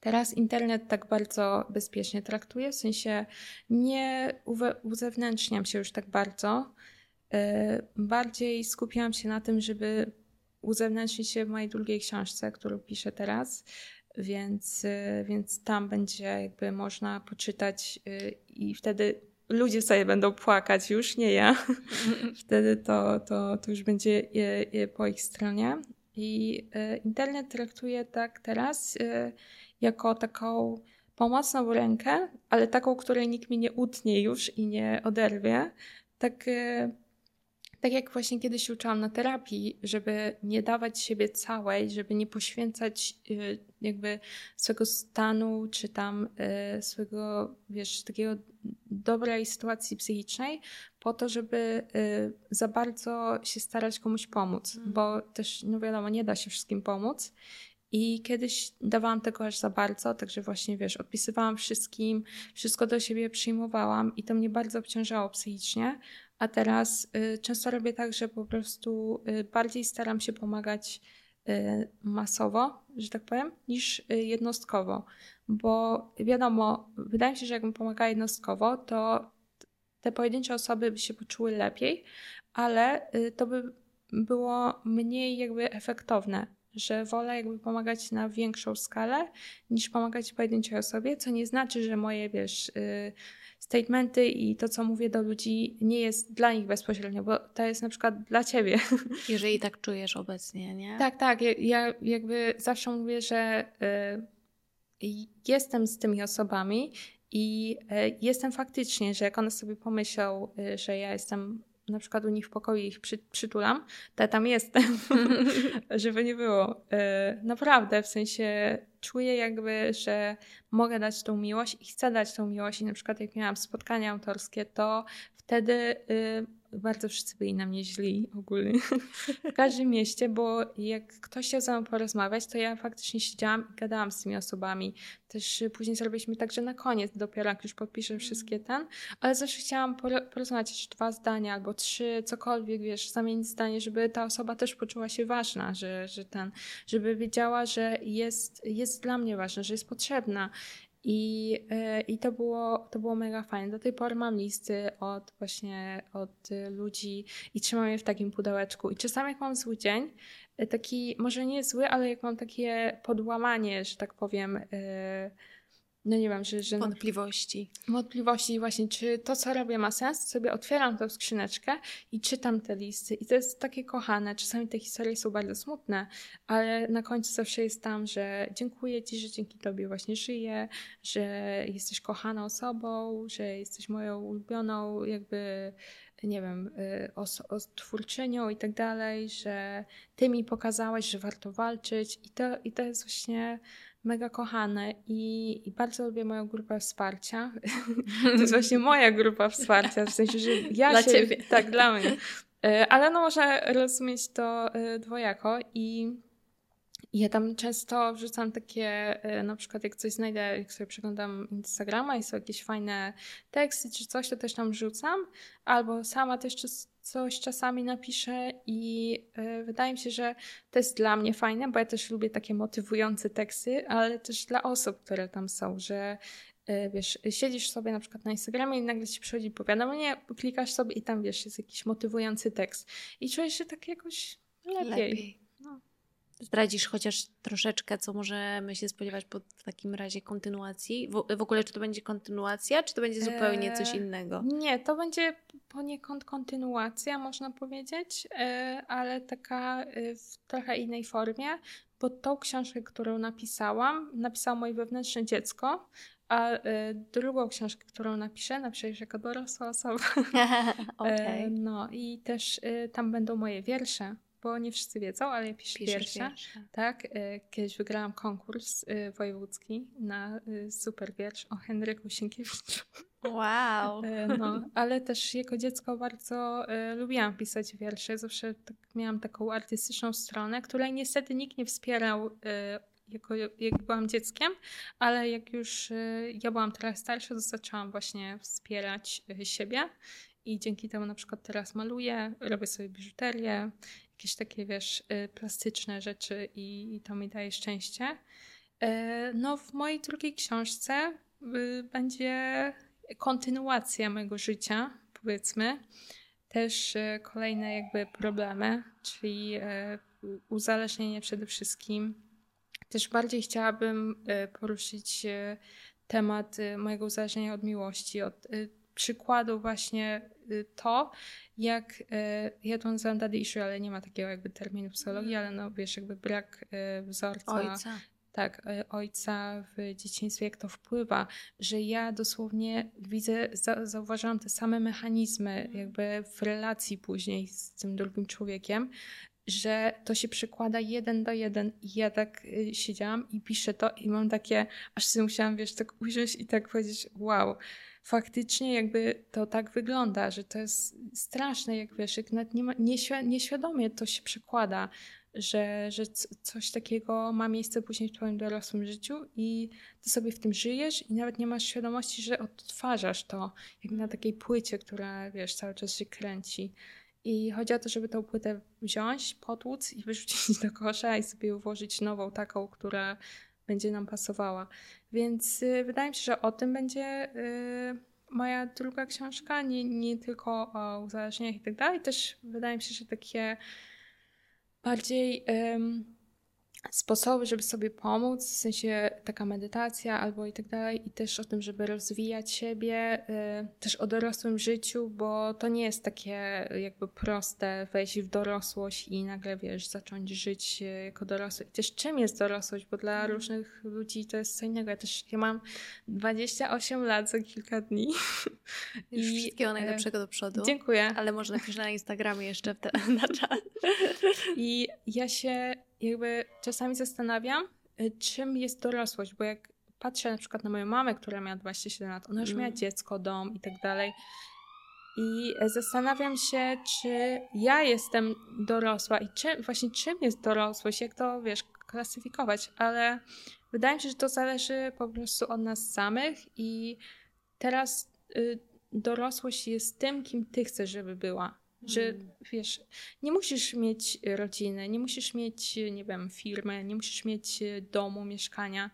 teraz internet tak bardzo bezpiecznie traktuję, w sensie nie uzewnętrzniam się już tak bardzo. E, bardziej skupiałam się na tym, żeby uzewnętrznić się w mojej drugiej książce, którą piszę teraz, więc, e, więc tam będzie jakby można poczytać e, i wtedy ludzie sobie będą płakać, już nie ja. *laughs* wtedy to, to, to już będzie po ich stronie. I internet traktuje tak teraz jako taką pomocną rękę, ale taką, której nikt mi nie utnie już i nie oderwie. Tak tak jak właśnie kiedyś uczyłam na terapii, żeby nie dawać siebie całej, żeby nie poświęcać y, jakby swojego stanu, czy tam y, swojego, wiesz, takiego dobrej sytuacji psychicznej, po to, żeby y, za bardzo się starać komuś pomóc, mm. bo też, no wiadomo, nie da się wszystkim pomóc. I kiedyś dawałam tego aż za bardzo, także właśnie wiesz, odpisywałam wszystkim, wszystko do siebie przyjmowałam i to mnie bardzo obciążało psychicznie, a teraz y, często robię tak, że po prostu y, bardziej staram się pomagać y, masowo, że tak powiem, niż jednostkowo. Bo wiadomo, wydaje mi się, że jakbym pomagała jednostkowo, to te pojedyncze osoby by się poczuły lepiej, ale to by było mniej jakby efektowne, że wolę jakby pomagać na większą skalę niż pomagać pojedynczej osobie, co nie znaczy, że moje, wiesz, statementy i to, co mówię do ludzi, nie jest dla nich bezpośrednio, bo to jest na przykład dla ciebie. *laughs* Jeżeli tak czujesz obecnie, nie? Tak, tak. Ja jakby zawsze mówię, że y, jestem z tymi osobami i y, jestem faktycznie, że jak one sobie pomyślą, y, że ja jestem na przykład u nich w pokoju ich przy, przytulam, to ja tam jestem, *laughs* żeby nie było. E, naprawdę, w sensie czuję jakby, że mogę dać tą miłość i chcę dać tą miłość. I na przykład jak miałam spotkania autorskie, to wtedy y, bardzo wszyscy byli na mnie źli ogólnie w każdym mieście, bo jak ktoś chciał ze mną porozmawiać, to ja faktycznie siedziałam i gadałam z tymi osobami. Też później zrobiliśmy tak, że na koniec dopiero jak już podpiszę mm. wszystkie ten, ale zawsze chciałam porozmawiać dwa zdania albo trzy, cokolwiek, wiesz, zamienić zdanie, żeby ta osoba też poczuła się ważna, że, że ten, żeby wiedziała, że jest, jest dla mnie ważna, że jest potrzebna. I, e, I to, było, to było mega fajne. Do tej pory mam listy od właśnie od ludzi i trzymam je w takim pudełeczku. I czasami jak mam zły dzień, e, taki może nie zły, ale jak mam takie podłamanie, że tak powiem, e, no nie wiem, że... że wątpliwości. Wątpliwości właśnie, czy to, co robię ma sens, sobie otwieram tę skrzyneczkę i czytam te listy i to jest takie kochane. Czasami te historie są bardzo smutne, ale na końcu zawsze jest tam, że dziękuję Ci, że dzięki Tobie właśnie żyję, że jesteś kochaną osobą, że jesteś moją ulubioną jakby nie wiem, y, os- twórczynią i tak dalej, że ty mi pokazałeś, że warto walczyć i to, i to jest właśnie mega kochane i, i, bardzo lubię moją grupę wsparcia. *laughs* to jest właśnie moja grupa wsparcia, w sensie, że ja dla się... Ciebie. Tak, dla mnie. E, ale no można rozumieć to e, dwojako i ja tam często wrzucam takie, e, na przykład jak coś znajdę, jak sobie przeglądam Instagrama i są jakieś fajne teksty czy coś, to też tam wrzucam. Albo sama też coś czasami napiszę i y, wydaje mi się, że to jest dla mnie fajne, bo ja też lubię takie motywujące teksty, ale też dla osób, które tam są, że y, wiesz, siedzisz sobie na przykład na Instagramie i nagle ci przychodzi powiadomienie, klikasz sobie i tam wiesz, jest jakiś motywujący tekst i czujesz się tak jakoś lepiej. lepiej. Zdradzisz chociaż troszeczkę, co możemy się spodziewać po w takim razie kontynuacji? W, w ogóle, czy to będzie kontynuacja, czy to będzie zupełnie coś eee, innego? Nie, to będzie poniekąd kontynuacja, można powiedzieć, e, ale taka e, w trochę innej formie, bo tą książkę, którą napisałam, napisało moje wewnętrzne dziecko, a e, drugą książkę, którą napiszę, napiszę już jako dorosła osoba. *laughs* okay. No i też tam będą moje wiersze bo nie wszyscy wiedzą, ale ja piszę wiersze. Tak, e, kiedyś wygrałam konkurs e, wojewódzki na e, super wiersz o Henryku Sienkiewiczu. Wow. No, ale też jako dziecko bardzo lubiłam pisać wiersze. Zawsze tak, miałam taką artystyczną stronę, której niestety nikt nie wspierał jako, jak byłam dzieckiem, ale jak już ja byłam trochę starsza, to zaczęłam właśnie wspierać siebie i dzięki temu na przykład teraz maluję, robię sobie biżuterię, jakieś takie, wiesz, plastyczne rzeczy i, to mi daje szczęście. No, w mojej drugiej książce będzie kontynuacja mojego życia, powiedzmy. Też kolejne jakby problemy, czyli uzależnienie przede wszystkim. Też bardziej chciałabym poruszyć temat mojego uzależnienia od miłości, od przykładu właśnie to, jak ja to nazywam daddy issue, ale nie ma takiego jakby terminu psychologii, ale no wiesz, jakby brak wzorca Ojca. Tak, ojca w dzieciństwie, jak to wpływa, że ja dosłownie widzę, zauważałam te same mechanizmy mhm. jakby w relacji później z tym drugim człowiekiem, że to się przekłada jeden do jeden. I ja tak y, siedziałam i piszę to i mam takie, aż sobie musiałam, wiesz, tak ujrzeć i tak powiedzieć, wow, faktycznie jakby to tak wygląda, że to jest straszne, jak wiesz, jak nawet nie ma, nieświadomie to się przekłada, że, że coś takiego ma miejsce później w Twoim dorosłym życiu i Ty sobie w tym żyjesz i nawet nie masz świadomości, że odtwarzasz to, jak na takiej płycie, która, wiesz, cały czas się kręci. I chodzi o to, żeby tą płytę wziąć, potłuc i wyrzucić *laughs* do kosza i sobie ułożyć nową, taką, która będzie nam pasowała. Więc y, wydaje mi się, że o tym będzie y, moja druga książka, nie, nie tylko o uzależnieniach i tak dalej. Też wydaje mi się, że takie bardziej sposoby, żeby sobie pomóc, w sensie taka medytacja albo i tak dalej, i też o tym, żeby rozwijać siebie, y, też o dorosłym życiu, bo to nie jest takie jakby proste wejść w dorosłość i nagle, wiesz, zacząć żyć y, jako dorosły. I też czym jest dorosłość, bo dla mhm. różnych ludzi to jest co innego. Ja też, ja mam 28 lat za kilka dni. *laughs* Już I wszystkiego najlepszego do przodu. Dziękuję. Ale może napisz na Instagramie jeszcze te, *laughs* na czat. I ja się jakby czasami zastanawiam, y, czym jest dorosłość, bo jak patrzę na przykład na moją mamę, która miała 27 lat, ona już miała mm. dziecko, dom i tak dalej. I zastanawiam się, czy ja jestem dorosła i czy, właśnie czym jest dorosłość, jak to wiesz, klasyfikować, ale wydaje mi się, że to zależy po prostu od nas samych i teraz y, dorosłość jest tym, kim ty chcesz, żeby była. Że mm. wiesz, nie musisz mieć rodziny, nie musisz mieć, nie wiem, firmy, nie musisz mieć domu, mieszkania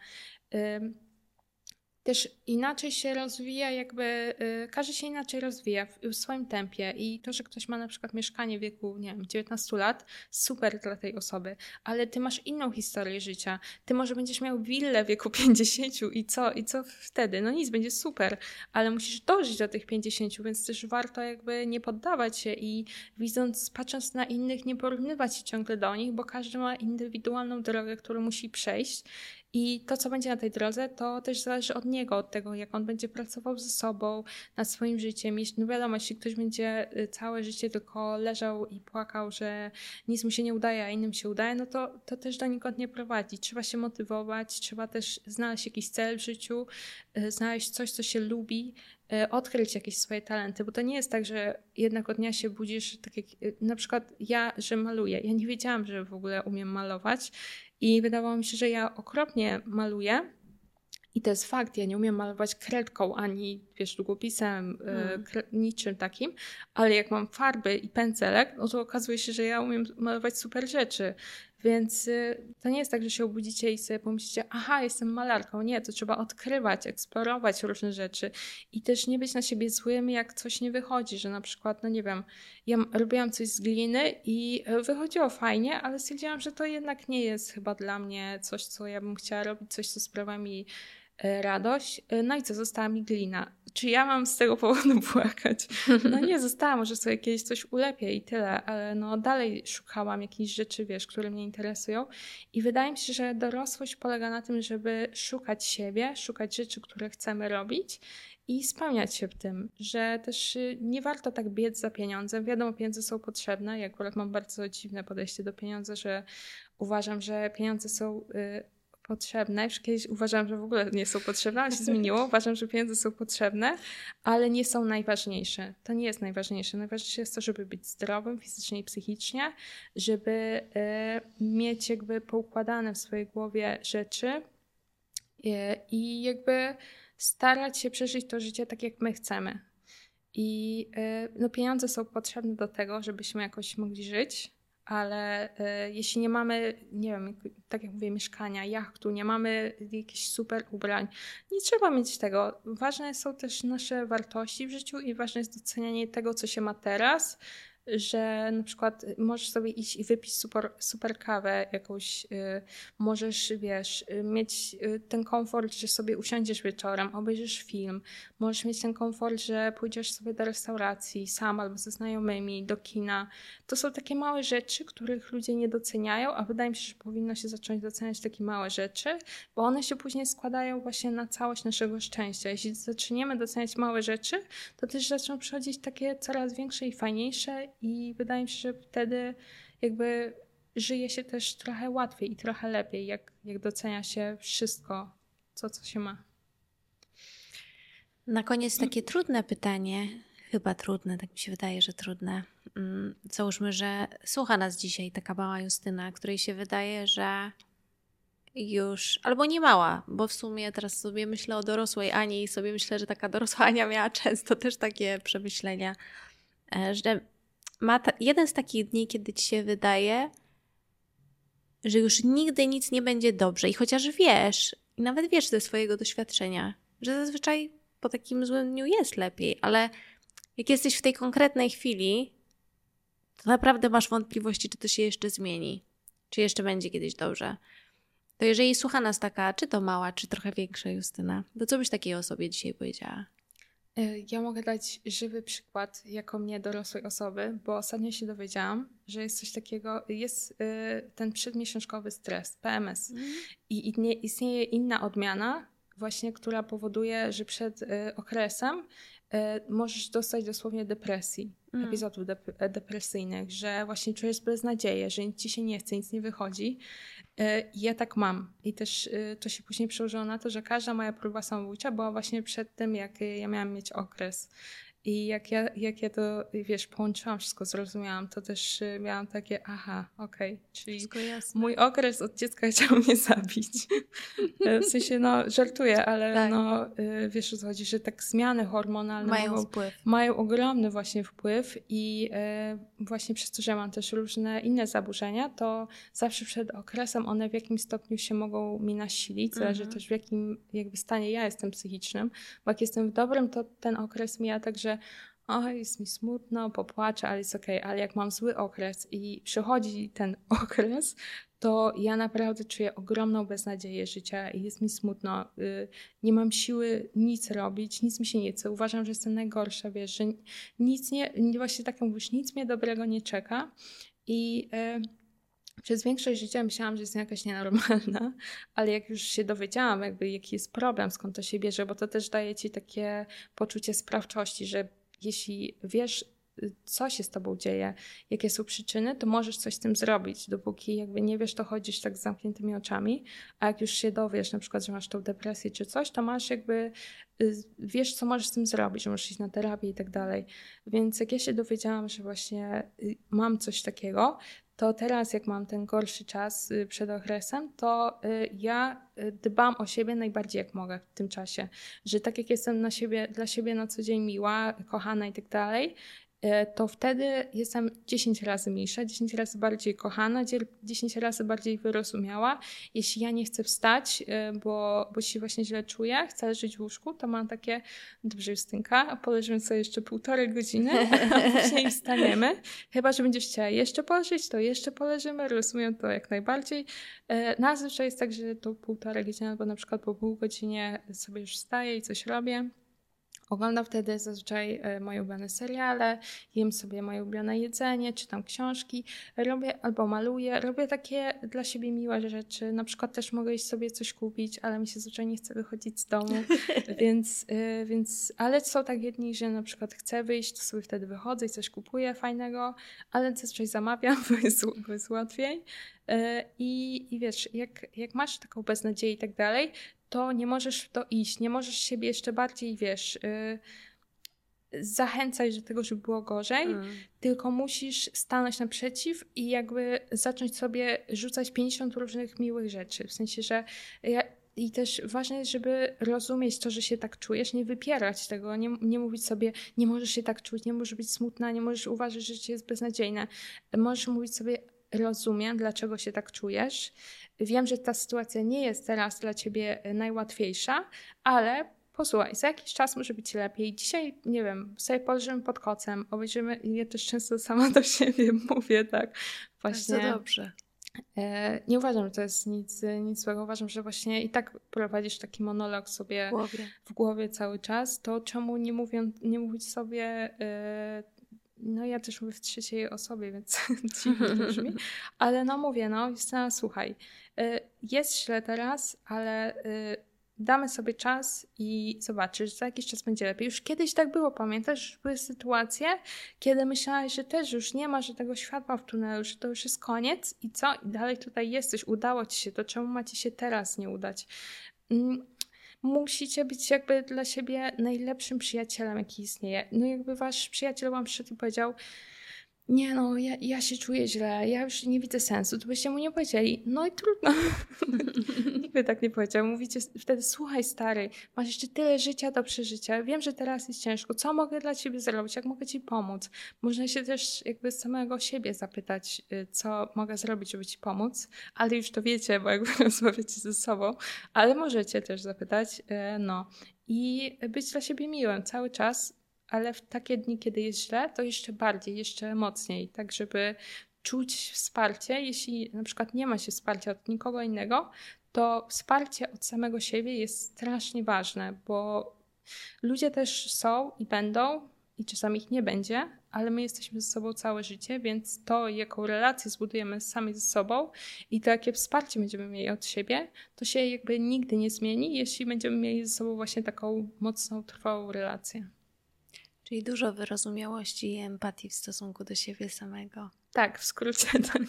też inaczej się rozwija, jakby y, każdy się inaczej rozwija w, w, swoim tempie i to, że ktoś ma na przykład mieszkanie w wieku, nie wiem, 19 lat, super dla tej osoby, ale ty masz inną historię życia. Ty może będziesz miał willę w wieku *laughs* 50 i co? I co wtedy? No nic, będzie super, ale musisz dożyć do tych 50, więc też warto jakby nie poddawać się i widząc, patrząc na innych, nie porównywać się ciągle do nich, bo każdy ma indywidualną drogę, którą musi przejść i to, co będzie na tej drodze, to też zależy od niego, od tego, jak on będzie pracował ze sobą, nad swoim życiem. No wiadomo, jeśli ktoś będzie y, całe życie tylko leżał i płakał, że nic mu się nie udaje, a innym się udaje, no to, to też do nikąd nie prowadzi. Trzeba się motywować, trzeba też znaleźć jakiś cel w życiu, y, znaleźć coś, co się lubi, y, odkryć jakieś swoje talenty, bo to nie jest tak, że jednego dnia się budzisz, tak jak na przykład ja, że maluję. Ja nie wiedziałam, że w ogóle umiem malować i wydawało mi się, że ja okropnie maluję. I to jest fakt, ja nie umiem malować kredką ani, wiesz, długopisem, hmm. niczym takim, ale jak mam farby i pędzelek, no to okazuje się, że ja umiem malować super rzeczy. Więc y, to nie jest tak, że się obudzicie i sobie pomyślicie, aha, jestem malarką. Nie, to trzeba odkrywać, eksplorować różne rzeczy i też nie być na siebie złym, jak coś nie wychodzi, że na przykład, no nie wiem, ja robiłam coś z gliny i e, wychodziło fajnie, ale stwierdziłam, że to jednak nie jest chyba dla mnie coś, co ja bym chciała robić, coś, co sprawia mi radość. E, no i co, została mi glina. Czy ja mam z tego powodu *laughs* płakać? No nie, została, może sobie kiedyś coś ulepię i tyle, ale no dalej szukałam jakichś rzeczy, wiesz, które mnie interesują i wydaje mi się, że dorosłość polega na tym, żeby szukać siebie, szukać rzeczy, które chcemy robić i spełniać się w tym, że też y, nie warto tak biec za pieniądzem. Wiadomo, pieniądze są potrzebne. Ja akurat mam bardzo dziwne podejście do pieniądza, że uważam, że pieniądze są y, potrzebne. Już kiedyś uważam, że w ogóle nie są potrzebne, ale się *laughs* zmieniło. Uważam, że pieniądze są potrzebne, ale nie są najważniejsze. To nie jest najważniejsze. Najważniejsze jest to, żeby być zdrowym fizycznie i psychicznie, żeby y, mieć jakby poukładane w swojej głowie rzeczy y, i jakby starać się przeżyć to życie tak, jak my chcemy. I y, no, pieniądze są potrzebne do tego, żebyśmy jakoś mogli żyć, ale y, jeśli nie mamy, nie wiem, tak jak mówię, mieszkania, jachtu, nie mamy jakichś super ubrań, nie trzeba mieć tego. Ważne są też nasze wartości w życiu i ważne jest docenianie tego, co się ma teraz, że na przykład możesz sobie iść i wypić super, super kawę jakąś, y, możesz, wiesz, y, mieć y, ten komfort, że sobie usiądziesz wieczorem, obejrzysz film, możesz mieć ten komfort, że pójdziesz sobie do restauracji sam albo ze znajomymi, do kina. To są takie małe rzeczy, których ludzie nie doceniają, a wydaje mi się, że powinno się zacząć doceniać takie małe rzeczy, bo one się później składają właśnie na całość naszego szczęścia. Jeśli zaczniemy doceniać małe rzeczy, to też zaczną przychodzić takie coraz większe i fajniejsze i wydaje mi się, że wtedy jakby żyje się też trochę łatwiej i trochę lepiej, jak, jak docenia się wszystko, co, co się ma. Na koniec takie trudne pytanie, chyba trudne, tak mi się wydaje, że trudne. Mm, załóżmy, że słucha nas dzisiaj taka mała Justyna, której się wydaje, że już, albo nie mała, bo w sumie teraz sobie myślę o dorosłej Ani i sobie myślę, że taka dorosła Ania miała *laughs* często też takie przemyślenia, e, że ma ta, jeden z takich dni, kiedy ci się wydaje, że już nigdy nic nie będzie dobrze. I chociaż wiesz, i nawet wiesz ze swojego doświadczenia, że zazwyczaj po takim złym dniu jest lepiej, ale jak jesteś w tej konkretnej chwili, to naprawdę masz wątpliwości, czy to się jeszcze zmieni, czy jeszcze będzie kiedyś dobrze. To jeżeli słucha nas taka, czy to mała, czy trochę większa Justyna, to co byś takiej osobie dzisiaj powiedziała? E, ja mogę dać żywy przykład jako mnie dorosłej osoby, bo ostatnio się dowiedziałam, że jest coś takiego, jest e, ten przedmiesiączkowy stres, PMS. Mm. I istnieje inna odmiana, właśnie, która powoduje, że przed e, okresem możesz dostać dosłownie depresji, mm. epizodów depresyjnych, że właśnie czujesz beznadzieję, że nic ci się nie chce, nic nie wychodzi. E, ja tak mam. I też e, to się później przełożyło na to, że każda moja próba samobójcza była właśnie przed tym, jak ja miałam mieć okres. I jak ja, jak ja to, wiesz, połączyłam wszystko, zrozumiałam, to też y, miałam takie, aha, okej, okay, czyli mój okres od dziecka *laughs* chciał mnie zabić. E, w sensie, no, żartuję, ale tak. no, y, wiesz o co chodzi, że tak zmiany hormonalne mają, mogą, wpływ. mają ogromny właśnie wpływ i e, właśnie przez to, że mam też różne inne zaburzenia, to zawsze przed okresem one w jakimś stopniu się mogą mi nasilić, zależy mhm. też w jakim jakby stanie ja jestem psychicznym, bo jak jestem w dobrym, to ten okres mija także że o, jest mi smutno, popłaczę, ale jest okej, okay. ale jak mam zły okres i przychodzi ten *laughs* okres, to ja naprawdę czuję ogromną beznadzieję życia i jest mi smutno. Y, nie mam siły nic robić, nic mi się nie chce. Uważam, że jestem najgorsza, wiesz, że nic nie, właśnie tak jak mówisz, nic mnie dobrego nie czeka i y, przez większość życia myślałam, że jestem jakaś nienormalna, *laughs* ale jak już się dowiedziałam, jakby jaki jest problem, skąd to się bierze, bo to też daje ci takie poczucie sprawczości, że jeśli wiesz, co się z tobą dzieje, jakie są przyczyny, to możesz coś z tym zrobić. Dopóki jakby nie wiesz, to chodzisz tak z zamkniętymi oczami, a jak już się dowiesz, na przykład, że masz tą depresję czy coś, to masz jakby, y, wiesz, co możesz z tym zrobić, że możesz iść na terapię i tak dalej. Więc jak ja się dowiedziałam, że właśnie y, mam coś takiego, to teraz, jak mam ten gorszy czas y, przed okresem, to y, ja y, dbam o siebie najbardziej jak mogę w tym czasie. Że tak jak jestem na siebie, dla siebie na co dzień miła, kochana i tak dalej, to wtedy jestem 10 razy mniejsza, 10 razy bardziej kochana, 10 razy bardziej wyrozumiała. Jeśli ja nie chcę wstać, e, bo, bo się właśnie źle czuję, chcę leżeć w łóżku, to mam takie, dobrze Justynka, poleżymy sobie jeszcze półtorej godziny, a później *laughs* wstaniemy. Chyba, że będziesz chciała jeszcze poleżeć, to jeszcze poleżymy, rozumiem to jak najbardziej. E, no, zazwyczaj jest tak, że to półtorej godziny albo na przykład po pół godzinie sobie już wstaję i coś robię Oglądam wtedy zazwyczaj e, moje ulubione seriale, jem sobie moje ulubione jedzenie, czytam książki, robię albo maluję, robię takie dla siebie miłe rzeczy. Na przykład też mogę iść sobie coś kupić, ale mi się zazwyczaj nie chce wychodzić z domu, *laughs* więc, e, więc, ale są takie dni, że na przykład chcę wyjść, to sobie wtedy wychodzę i coś kupuję fajnego, ale zazwyczaj zamawiam, *laughs* bo jest, bo jest łatwiej. E, I, I wiesz, jak, jak masz taką beznadzieję i tak dalej, to nie możesz w to iść, nie możesz siebie jeszcze bardziej, wiesz, yy, zachęcać do tego, żeby było gorzej, mm. tylko musisz stanąć naprzeciw i jakby zacząć sobie rzucać 50 różnych miłych rzeczy. W sensie, że ja, i też ważne jest, żeby rozumieć to, że się tak czujesz, nie wypierać tego, nie, nie mówić sobie, nie możesz się tak czuć, nie możesz być smutna, nie możesz uważać, że życie jest beznadziejne. Możesz mówić sobie, rozumiem, dlaczego się tak czujesz. Wiem, że ta sytuacja nie jest teraz dla ciebie e, najłatwiejsza, ale posłuchaj, za jakiś czas może być lepiej. Dzisiaj, nie wiem, sobie położymy pod kocem, obejrzymy, i ja też często *laughs* sama do siebie mówię, tak. Właśnie. Bardzo dobrze. E, nie uważam, że to jest nic, nic złego. Uważam, że właśnie i tak prowadzisz taki monolog sobie w głowie, w głowie cały czas. To czemu nie, mówię, nie mówić sobie e, no ja też mówię w trzeciej osobie, więc *laughs* dziwnie to brzmi. *laughs* Ale no mówię, no Justyna, słuchaj, y, jest źle teraz, ale y, damy sobie czas i zobaczysz, za jakiś czas będzie lepiej. Już kiedyś tak było, pamiętasz? Były sytuacje, kiedy myślałaś, że też już nie ma żadnego światła w tunelu, że to już jest koniec i co? I dalej tutaj jesteś, udało ci się, to czemu ma ci się teraz nie udać? Musicie być jakby dla siebie najlepszym przyjacielem, jaki istnieje. No jakby wasz przyjaciel wam przyszedł i powiedział, nie no, ja, ja się czuję źle, ja już nie widzę sensu, to byście mu nie powiedzieli, no i trudno. *laughs* Nikt by tak nie powiedział. Mówicie wtedy, słuchaj stary, masz jeszcze tyle życia do przeżycia, wiem, że teraz jest ciężko, co mogę dla ciebie zrobić, jak mogę ci pomóc? Można się też jakby samego siebie zapytać, y, co mogę zrobić, żeby ci pomóc, ale już to wiecie, bo jakby *laughs* rozmawiacie ze sobą, ale możecie też zapytać, y, no. I być dla siebie miłym cały czas, ale w takie dni, kiedy jest źle, to jeszcze bardziej, jeszcze mocniej, tak żeby czuć wsparcie. Jeśli na przykład nie ma się wsparcia od nikogo innego, to wsparcie od samego siebie jest strasznie ważne, bo ludzie też są i będą, i czasami ich nie będzie, ale my jesteśmy ze sobą całe życie, więc to, jaką relację zbudujemy sami ze sobą i to, jakie wsparcie będziemy mieli od siebie, to się jakby nigdy nie zmieni, jeśli będziemy mieli ze sobą właśnie taką mocną, trwałą relację. Czyli dużo wyrozumiałości i empatii w stosunku do siebie samego. Tak, w skrócie *laughs* tak.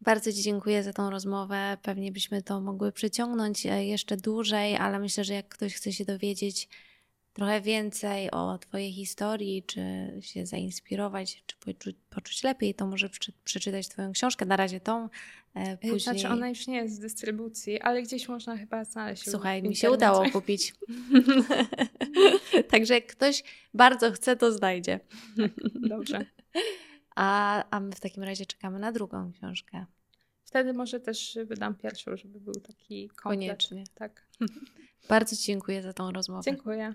Bardzo Ci dziękuję za tą rozmowę. Pewnie byśmy to mogły przyciągnąć e, jeszcze dłużej, ale myślę, że jak ktoś chce się dowiedzieć trochę więcej o Twojej historii, czy się zainspirować, czy poczuć, poczuć lepiej, to może przeczytać Twoją książkę. Na razie tą. E, później... Znaczy, ona już nie jest w dystrybucji, ale gdzieś można chyba znaleźć. Słuchaj, mi się udało kupić. *laughs* Także jak ktoś bardzo chce, to znajdzie. Dobrze. A, a my w takim razie czekamy na drugą książkę. Wtedy może też wydam pierwszą, żeby był taki komplet. Koniecznie. Tak. Bardzo dziękuję za tą rozmowę. Dziękuję.